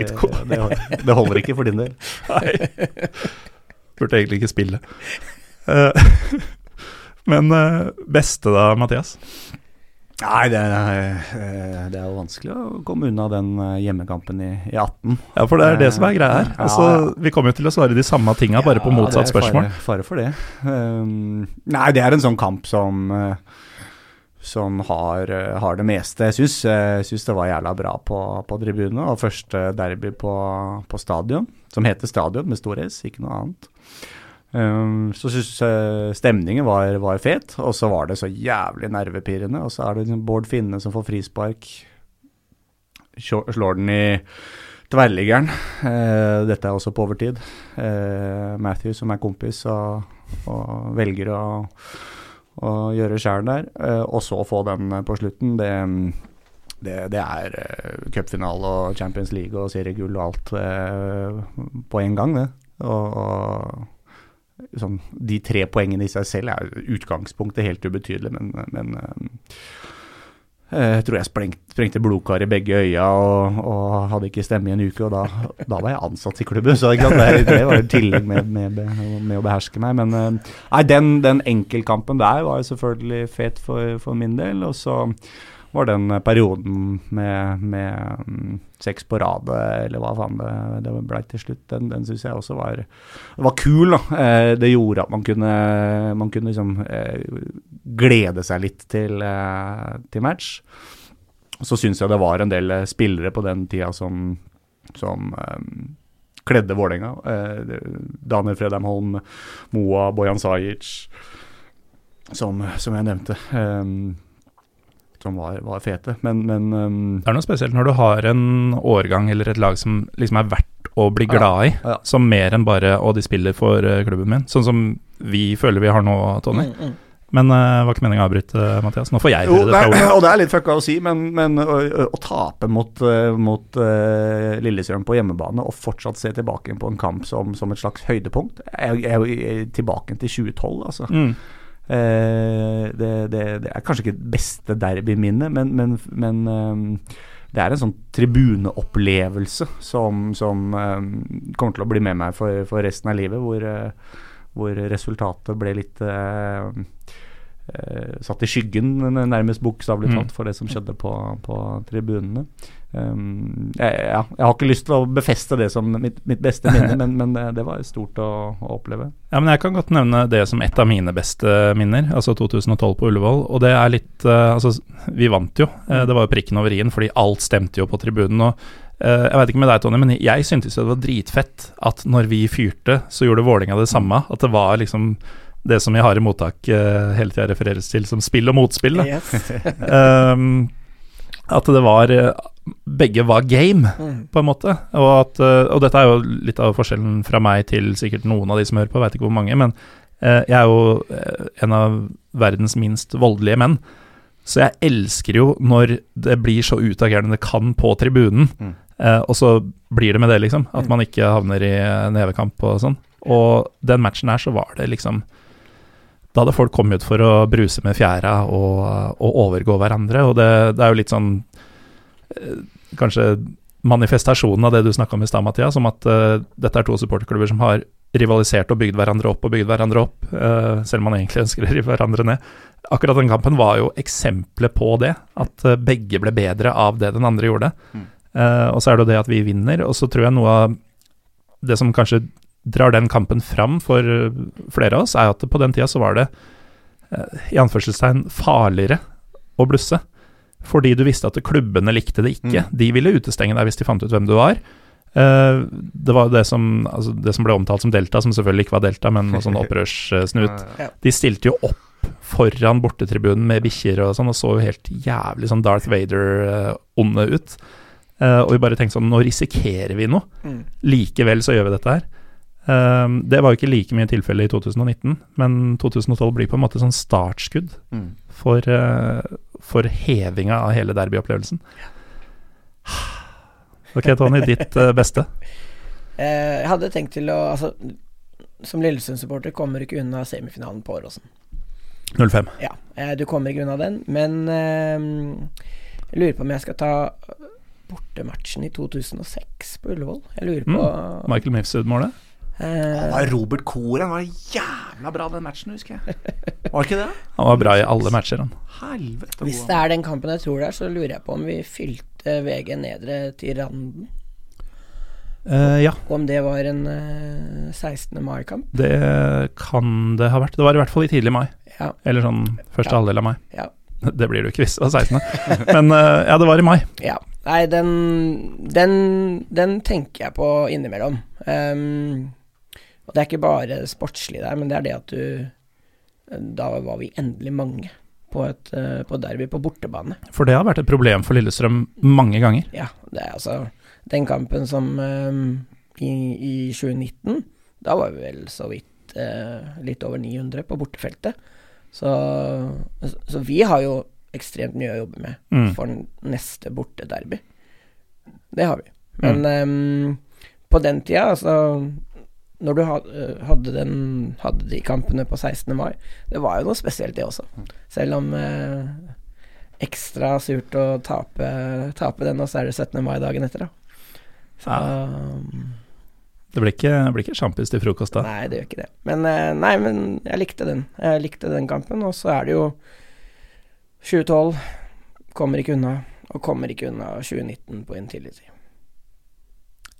det, det holder ikke for din del. Nei. Burde egentlig ikke spille. Men beste da, Mathias? Nei, det, er- eh, det er jo vanskelig å komme unna den eh, hjemmekampen i, i 18. Ja, for det er det som er greia her. Altså, ja. Vi kommer jo til å svare de samme tinga, bare på Ja, motsatt det er. Fare, fare for det. Um, nei, det er en sånn kamp som eh, som har, eh, har det meste. Jeg syns det var jævla bra på, på tribunene. Og første derby på, på stadion, som heter Stadion med stor S, ikke noe annet. Um, så syns jeg stemningen var, var fet, og så var det så jævlig nervepirrende. Og så er det liksom Bård Finne som får frispark. Slår den i tverrliggeren. Eh, dette er også på overtid. Eh, Matthew, som er kompis, og, og velger å, å gjøre skjæren der. Eh, og så få den på slutten. Det, det, det er eh, cupfinale og Champions League og seriegull og alt på en gang, det. Og, og sånn, De tre poengene i seg selv er utgangspunktet helt ubetydelig, men, men jeg tror jeg sprengt, sprengte blodkar i begge øya og, og, hadde ikke stemme i en uke. Og da, da var jeg ansatt i klubben, så det, det var i tillegg med, med, med, å beherske meg. Men nei, den, den enkeltkampen der var jo selvfølgelig fet for, for min del. Og så var den perioden med, med um, seks på rad, eller hva faen det, det ble til slutt, den, den syns jeg også var, var kul. da. Eh, det gjorde at man kunne, man kunne liksom eh, glede seg litt til, eh, til match. Så syns jeg det var en del spillere på den tida som, som kledde Vålerenga. Daniel Fredheim Holm, Moa, Bojan Sajic, som, som jeg nevnte. Som var, var fete, men, men um, Det er noe spesielt når du har en årgang eller et lag som liksom er verdt å bli glad i, ja, ja. som mer enn bare 'å, de spiller for uh, klubben min', sånn som vi føler vi har nå, Tony. Mm, mm. Men uh, var ikke meningen å avbryte, Mathias. Nå får jeg høre det fra nei, og det er litt fucka å si, men, men å, å, tape mot, mot uh, Lillestrøm på hjemmebane og fortsatt se tilbake på en kamp som, som et slags høydepunkt er jo tilbake til 2012, altså. Mm. Eh, det, det, det er kanskje ikke det beste derbyminnet, men, men, men eh, det er en sånn tribuneopplevelse som, som eh, kommer til å bli med meg for, for resten av livet, hvor, eh, hvor resultatet ble litt eh, eh, satt i skyggen, nærmest bokstavelig Mm. talt, for det som skjedde på, på tribunene. Um, jeg, ja, jeg har ikke lyst til å befeste det som mitt, mitt beste minne, men, men det, det var stort å, å oppleve. Ja, men jeg kan godt nevne det som et av mine beste minner, altså 2012 på Ullevål. Og det er litt uh, Altså, vi vant jo. Uh, det var jo prikken over i-en, fordi alt stemte jo på tribunen. Og uh, jeg vet ikke med deg, Tony, men jeg syntes jo det var dritfett at når vi fyrte, så gjorde Vålinga det samme. At det var liksom det som i mottak uh, hele tida refereres til som spill og motspill. Da. Yes. Um, at det var eh, Begge var game, Mm. på en måte. Og, at, eh, og dette er jo litt av forskjellen fra meg til sikkert noen av de som hører på, veit ikke hvor mange, men eh, jeg er jo eh, en av verdens minst voldelige menn. Så jeg elsker jo når det blir så utagerende det kan på tribunen, Mm. eh, og så blir det med det, liksom. At Mm. man ikke havner i nevekamp og sånn. Og den matchen her så var det liksom Da hadde folk kommet ut for å bruse med fjæra og, og overgå hverandre, og det, det er jo litt sånn Kanskje manifestasjonen av det du snakka om i stad, Mathias, om at uh, dette er to supporterklubber som har rivalisert og bygd hverandre opp og bygd hverandre opp, uh, selv om man egentlig ønsker å rive hverandre ned. Akkurat den kampen var jo eksempelet på det, at uh, begge ble bedre av det den andre gjorde. Mm. Eh, og så er det jo det at vi vinner, og så tror jeg noe av det som kanskje drar den kampen fram for eh, flere av oss, er at på den tida så var det eh, i anførselstegn farligere å blusse. Fordi du visste at klubbene likte det ikke. Mm. De ville utestenge deg hvis de fant ut hvem du var. Uh, det var det som, altså det som ble omtalt som Delta, som selvfølgelig ikke var Delta, men noe sånn opprørssnut. De stilte jo opp foran bortetribunen med bikkjer og sånn, og så jo helt jævlig sånn Darth Vader-onde ut. Uh, og vi bare tenkte sånn, nå risikerer vi noe. Mm. Likevel så gjør vi dette her. Uh, det var jo ikke like mye tilfelle i 2019, men 2012 blir på en måte sånn startskudd Mm. for, eh, for hevinga av hele derbyopplevelsen. Ok, Tony, ditt eh, beste. Eh, jeg hadde tenkt til å Altså, som Lillesund-supporter kommer du ikke unna semifinalen på Åråsen. 05. Ja, eh, du kommer ikke unna den, men jeg lurer på om jeg skal ta bortematchen i 2006 på Ullevål. Jeg lurer på Michael Mifsud-målet. Eh, Det var Robert Koren var jævla bra den matchen, husker jeg. Var det ikke det? Han var bra i alle matcher, han. Helvete. Hvis det er den kampen jeg tror det er, så lurer jeg på om vi fylte VG Nedre til randen. Uh, ja, Og om det var en uh, 16. mai-kamp. det kan det ha vært. Det var i hvert fall i tidlig mai. Ja. Eller sånn første Ja. halvdel av mai. Ja. Det blir du ikke hvis det var 16. Men eh, ja, det var i mai. Ja. Nei, den, den, den tenker jeg på innimellom. Ehm, og det er ikke bare sportslig der, men det er det at du Da var vi endelig mange på et eh, på derby på bortebane. For det har vært et problem for Lillestrøm mange ganger. Ja, det er altså Den kampen som ehm, i, i 2019, da var vi vel så vidt eh, litt over 900 på bortefeltet. Så, så vi har jo ekstremt mye å jobbe med Mm. for neste bortederby. Det har vi. Men ehm, på den tida, altså når du hadde, hadde, den, hadde de kampene på 16. mai, det var jo noe spesielt, det også. Selv om eh, ekstra surt å tape, tape den, og så er det 17. mai dagen etter, da. Så ja. Det blir ikke, blir ikke sjampis til frokost da? Nei, det gjør ikke det. Men, eh, nei, men jeg likte den. Jeg likte den kampen, og så er det jo 2012 kommer ikke unna, og kommer ikke unna 2019 på Intility.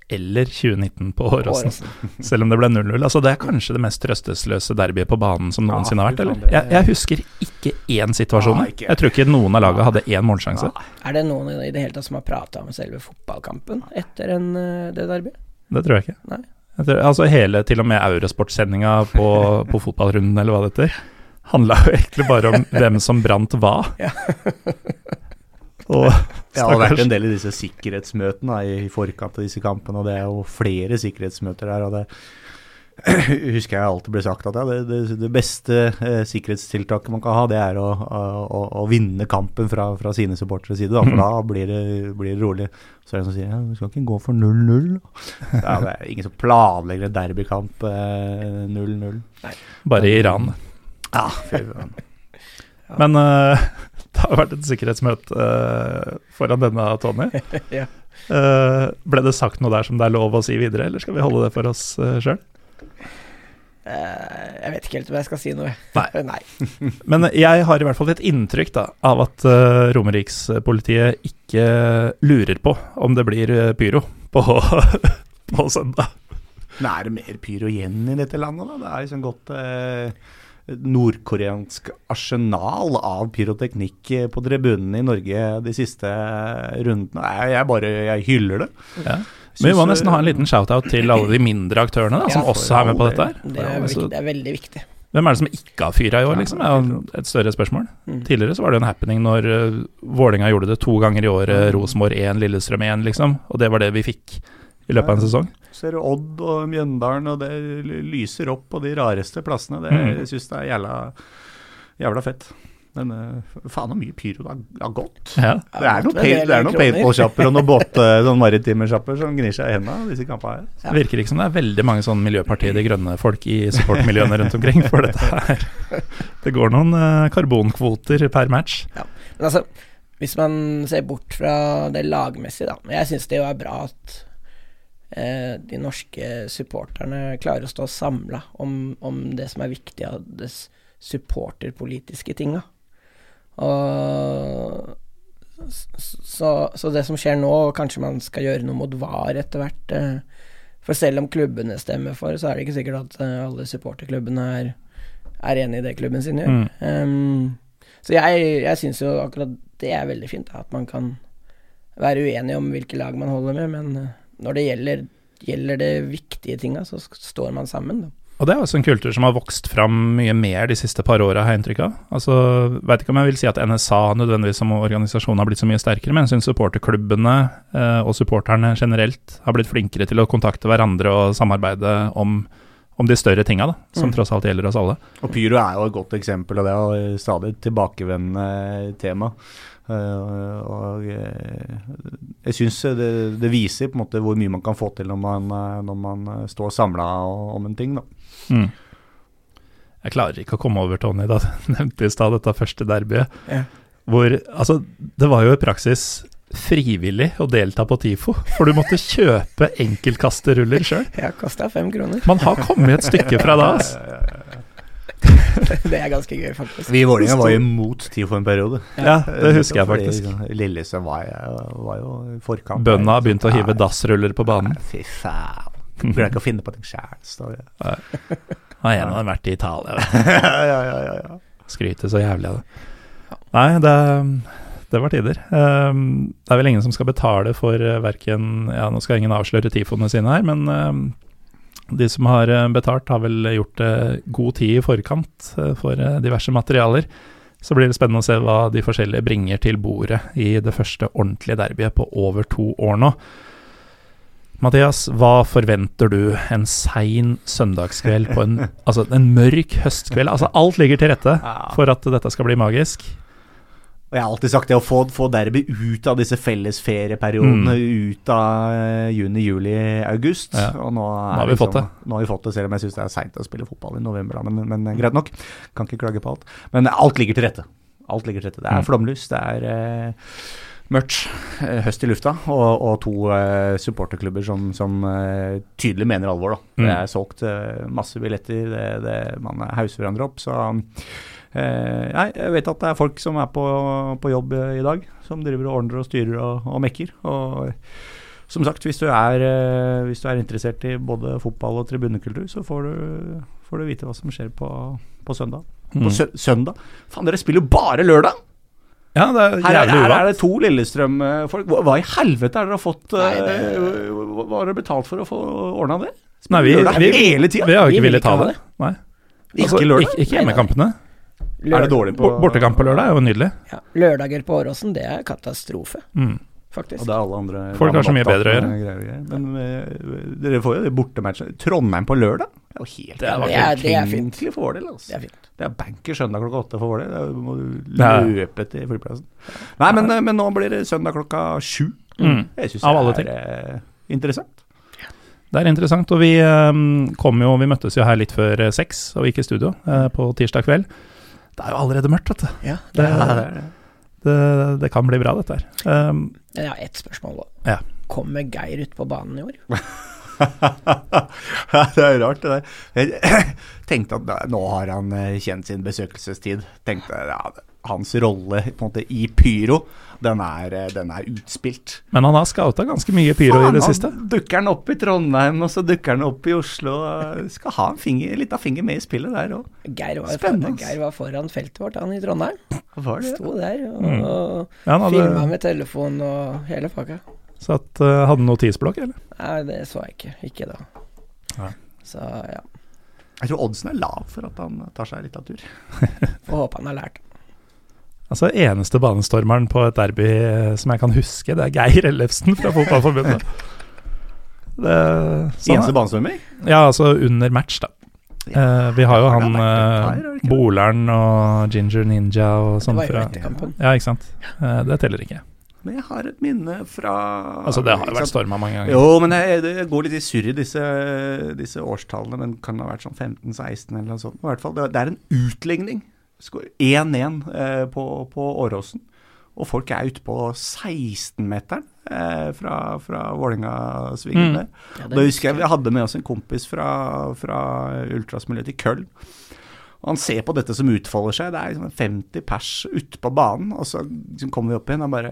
Eller 2019 på Åråsen, selv om det ble 0-0. Altså, det er kanskje det mest trøstesløse derbyet på banen som noensinne har vært, eller? Jeg, jeg husker ikke én situasjon. Jeg. tror ikke noen av laget hadde én målsjanse. Er det noen i det hele tatt som har prata om selve fotballkampen etter en, eh, det derbyet? Det tror jeg ikke. Nei. Jeg tror, altså hele, til og med Eurosport-sendinga på, på fotballrunden, eller hva det heter, handla jo egentlig bare om hvem som brant hva. Ja. Og Jeg har vært en del i disse sikkerhetsmøtene da, i forkant av disse kampene, og det er jo flere sikkerhetsmøter der. og det husker jeg alltid ble sagt at ja, det, det, det beste eh, sikkerhetstiltaket man kan ha, det er å, å, å vinne kampen fra, fra sine supporteres side, da, for da blir det, blir det rolig. Så er det en som sier ja, du skal ikke gå for 0-0. Ja, det er ingen som planlegger en derbykamp eh, 0-0. bare i Iran. Ja, fy faen. Men eh, det har vært et sikkerhetsmøte eh, foran denne, Tony. Ja. Eh, ble det sagt noe der som det er lov å si videre, eller skal vi holde det for oss uh, sjøl? Eh, jeg vet ikke helt om jeg skal si noe. Nei. Nei. Men jeg har i hvert fall et inntrykk da, av at uh, Romerikspolitiet ikke lurer på om det blir pyro på, på søndag. Men er det mer pyro igjen i dette landet, da? Det er liksom godt eh, nordkoreansk arsenal av pyroteknikk eh, på tribunene i Norge de siste eh, rundene. Jeg, jeg bare jeg hyller det. Ja. Men vi må nesten ha en eh, liten shout-out til alle de mindre aktørene da, som Ja, også er med på dette. her. Det er, viktig, det er veldig viktig. Hvem er det som ikke har fyra i år, liksom? Det er et større spørsmål. Mm. Tidligere så var det en happening når uh, Vålinga gjorde det to ganger i året, Rosenborg 1, Lillestrøm 1, liksom. Og det var det vi fikk i løpet av en sesong. Ser du Odd og Mjøndalen, og det lyser opp på de rareste plassene. Det, Mm. Jeg syns jeg er jævla, jævla fett. Men eh, faen så mye pyro det har- gått. Ja. Det er noen, Ja, paint, en det er del noen paintball-sjapper og noen båt, sånn maritime sjapper som gnir seg i hendene disse kampene her. Ja. Det virker ikke som det er veldig mange sånn Miljøpartiet De Grønne-folk i supportmiljøene rundt omkring, for dette her Det går noen eh, karbonkvoter per match. Men altså, hvis man ser bort fra det lagmessige, da Jeg syns det jo er bra at de norske supporterne klarer å stå samla om, om det som er viktig av det supporterpolitiske tinga. Og så, så det som skjer nå, kanskje man skal gjøre noe mot VAR etter hvert. Eh, for selv om klubbene stemmer for, så er det ikke sikkert at eh, alle supporterklubbene er, er enig i det klubben sin gjør. Mm. Um, så jeg, jeg syns jo akkurat det er veldig fint, at man kan være uenig om hvilke lag man holder med, men eh, når det gjelder, gjelder det viktige tinga, så står man sammen, da. Og det er også en kultur som har vokst fram mye mer de siste par åra, har jeg inntrykk av. Altså, Veit ikke om jeg vil si at NSA nødvendigvis som organisasjon har blitt så mye sterkere, men jeg syns supporterklubbene eh, og supporterne generelt har blitt flinkere til å kontakte hverandre og samarbeide om, om de større tinga, da, som Mm. tross alt gjelder oss alle. Og pyro er jo et godt eksempel, og det er stadig et tilbakevendende tema. Eh, og eh, jeg syns det, det viser på en måte hvor mye man kan få til når man, eh, når man står samla om en ting. Da. Mm. Jeg klarer ikke å komme over, Tony, da du nevnte i stad dette første derbyet. Yeah. Hvor Altså, det var jo i praksis frivillig å delta på TIFO, for du måtte kjøpe enkeltkasteruller sjøl. Ja, kasta fem kroner. Man har kommet et stykke fra da, altså. det er ganske gøy, faktisk. Vi i Vålerenga var jo imot TIFO en periode. Ja, det husker jeg faktisk. sånn, Lillesøm var, var jo i forkant. Bøndene har begynt å hive Ja, dassruller på banen. Fy faen. Burde ikke å finne på sjæl, det. Har en av dem vært i Italia, ja, ja, ja, ja, ja. Skryter så jævlig av det. Nei, det, det var tider. Um, det er vel ingen som skal betale for uh, verken Ja, nå skal ingen avsløre tifoene sine her, men um, de som har uh, betalt, har vel gjort uh, god tid i forkant uh, for diverse materialer. Så blir det spennende å se hva de forskjellige bringer til bordet i det første ordentlige derbyet på over to år nå. Mathias, hva forventer du en sein søndagskveld på en, altså en mørk høstkveld? Altså alt ligger til rette for at dette skal bli magisk. Og jeg har alltid sagt det å få, få derby ut av disse fellesferieperiodene, ut av eh, juni, juli, august. Ja. Og nå, er har vi liksom- fått det. Nå har vi fått det, selv om jeg syns det er seint å spille fotball i november, men, men eh, greit nok. Kan ikke klage på alt. Men alt ligger til rette. Alt ligger til rette. Det er Mm. flomlys, det er eh, mørkt, høst i lufta, og, og to eh, supporterklubber som, som eh, tydelig mener alvor. da. Det Mm. er solgt eh, masse billetter, det, det, man hauser hverandre opp. så... nei, jeg vet at det er folk som er på, på jobb eh, i dag, som driver og ordner og styrer og, og mekker. Og som sagt, hvis du, er, eh, hvis du er interessert i både fotball og tribunekultur, så får du, får du vite hva som skjer på, på søndag. På Mm. sø søndag? Faen, dere spiller jo bare lørdag! Ja, det er Her, er- her er det to Lillestrøm-folk. Hva, hva i helvete er dere har fått Nei, eh, det- hva, har dere betalt for å få ordna det? Nei, vi, vi, vi har jo ikke vil villet ta ha det. Nei. Ikke lørdag? Ikke, ikke hjemmekampene. Er det dårlig på Bortekamp på lørdag er jo nydelig. Ja, lørdager på Åråsen, det er katastrofe, Mm. faktisk. Og det er alle andre Folk har så mye bedre å gjøre. greier greier. Men ja. dere får jo det bortematchet. Trondheim på lørdag? Det er jo helt Det er det er, Det er fint. for vår del. Altså. Det er fint. Det er banker søndag klokka åtte for vår del. Da må du løpe til flyplassen. Nei, men, eh, men nå blir det søndag klokka sju. Mm. Jeg syns det er eh, interessant. Det er interessant, og vi um, kom jo Vi møttes jo her litt før eh, seks og gikk i studio eh, på tirsdag kveld. Det er jo allerede mørkt, vet du. Ja, Det, det er det. det, det kan bli bra, dette her. Um, Jeg har ett spørsmål, òg. Ja. Kommer Geir ut på banen i år? Det er rart, det der. Jeg tenkte at nå har han eh, kjent sin besøkelsestid. Tenkte ja, Hans rolle på en måte i pyro, den er, eh, den er utspilt. men han har scouta ganske mye pyro i det Faen, siste. han Dukker han opp i Trondheim, og så dukker han opp i Oslo. Skal ha en finger, litt av finger med i spillet der òg. Geir var, Geir var foran feltet vårt, han i Trondheim. Hva var det? Sto der og, Mm. og Ja, han filma hadde med telefon og hele pakka. at, uh, hadde notisblokk, eller? Nei, det så jeg ikke. Ikke da. Nei. Så ja. Jeg tror oddsen er lav for at han tar seg litt av tur. Får håpe han har lært. Altså, eneste banestormeren på et derby eh, som jeg kan huske, det er Geir Ellefsen fra Fotballforbundet. Det, sånn, Eneste banestormer? ja, altså under match, da. Eh, vi har jo han uh, Bolern og Ginger Ninja og sånn fra. Ja, ikke sant. Uh, det teller ikke. Men jeg har et minne fra Altså, det har jo vært storma mange ganger. Jo, men jeg, jeg går litt i surr i disse, disse årstallene, men kan ha vært sånn 15-16 eller noe sånt. I hvert fall, det, det er en utligning. Skår 1-1 eh, på, på Åråsen. Og folk er ute på 16-meteren eh, fra, fra Vålerenga-svingen Mm. der. Ja, Da husker jeg vi hadde med oss en kompis fra, fra ultrasmiljøet til Køll Og han ser på dette som utfolder seg. Det er liksom 50 pers ute på banen, og så liksom kommer vi opp igjen. Han bare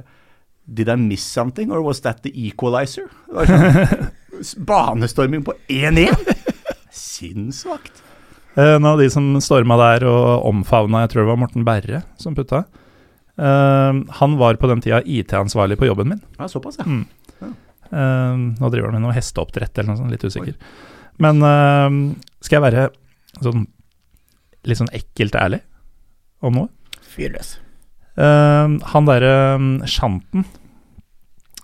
Did I miss something, or was that the equalizer? Sånn, banestorming på 1-1! Sinnssvakt. En av de som storma der og omfavna, jeg tror det var Morten Berre som putta. Uh, han var på den tida IT-ansvarlig på jobben min. Ja, såpass, ja. Mm. Eh, nå driver han med noe hesteoppdrett eller noe sånt, litt usikker. Men uh, skal jeg være sånn litt sånn ekkelt ærlig om noe? Fyr løs. Eh, han derre um, Shanten,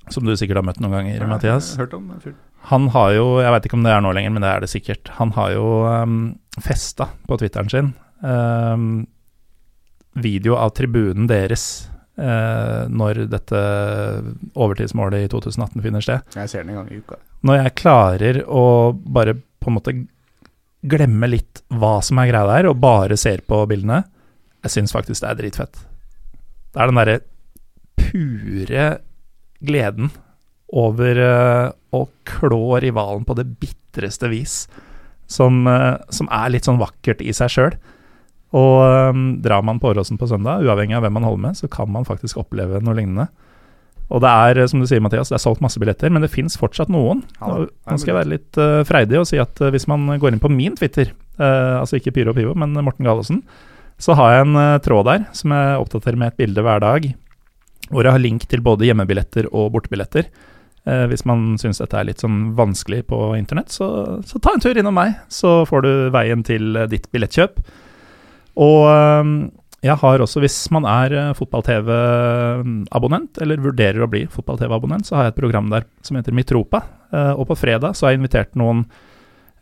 som du sikkert har møtt noen ganger, Mathias. Hørt om fyren. Han har jo, jeg veit ikke om det er nå lenger, men det er det sikkert. Han har jo um, festa på Twitteren sin um, video av tribunen deres uh, når dette overtidsmålet i 2018 finner sted. Jeg ser den en gang i uka. Når jeg klarer å bare på en måte glemme litt hva som er greia der, og bare ser på bildene, jeg syns faktisk det er dritfett. Det er den derre pure gleden over eh, å klå rivalen på det bitreste vis, som, eh, som er litt sånn vakkert i seg sjøl. Og um, drar man på Åråsen på søndag, uavhengig av hvem man holder med, så kan man faktisk oppleve noe lignende. Og det er, eh, som du sier, Mathias, det er solgt masse billetter, men det fins fortsatt noen. Ja, Og nå skal jeg være litt uh, freidig og si at uh, hvis man går inn på min Twitter, uh, altså ikke Pyro Pivo, men Morten Gallosen, så har jeg en eh, tråd der som jeg oppdaterer med et bilde hver dag, hvor jeg har link til både hjemmebilletter og bortebilletter. Eh, hvis man syns dette er litt sånn vanskelig på internett, så, så ta en tur innom meg, så får du veien til eh, ditt billettkjøp. Og eh, jeg har også, hvis man er eh, fotball-TV-abonnent, eller vurderer å bli fotball-TV-abonnent, så har jeg et program der som heter Mitropa. Eh, og på fredag så har jeg invitert noen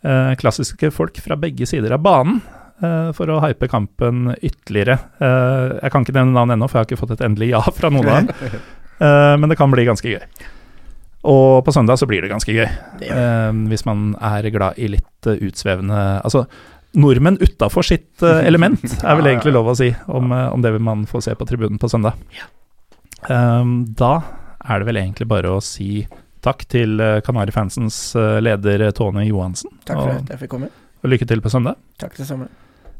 eh, klassiske folk fra begge sider av banen. for å hype kampen ytterligere. Jeg kan ikke nevne navn ennå, for jeg har ikke fått et endelig ja fra noen av dem. Men det kan bli ganske gøy. Og på søndag så blir det ganske gøy. Det. Eh, hvis man er glad i litt eh, utsvevende Altså, nordmenn utafor sitt eh, element, er vel egentlig lov å si, om, eh, om det vil man få se på tribunen på søndag. Um, da er det vel egentlig bare å si takk til Kanarifansens leder Tone Johansen. Takk for og, at jeg fikk komme. og lykke til på søndag. Takk det samme.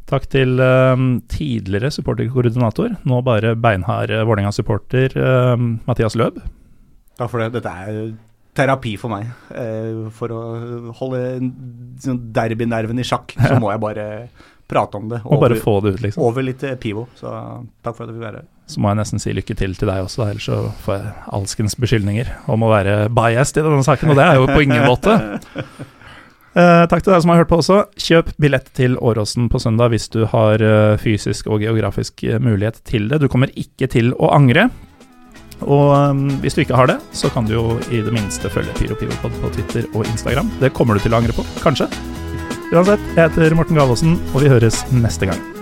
Takk til um, tidligere supporterkoordinator, nå bare beinhard Vålerenga-supporter um, Mathias Løb. Takk for det. Dette er terapi for meg. Eh, for å holde sånn derbynerven i sjakk, så må jeg bare prate om det. Og bare få det ut, liksom. over litt eh, pivo. Så takk for at du fikk være her. Så må jeg nesten si lykke til til deg også, da, ellers så får jeg alskens beskyldninger om å være biased i denne saken, og det er jo på ingen måte. Eh, takk til deg som har hørt på også. Kjøp billett til Åråsen på søndag hvis du har eh, fysisk og geografisk mulighet til det. Du kommer ikke til å angre. Og eh, hvis du ikke har det, så kan du jo i det minste følge PyroPivopod på Twitter og Instagram. Det kommer du til å angre på, kanskje. Uansett, jeg heter Morten Galaasen, og vi høres neste gang.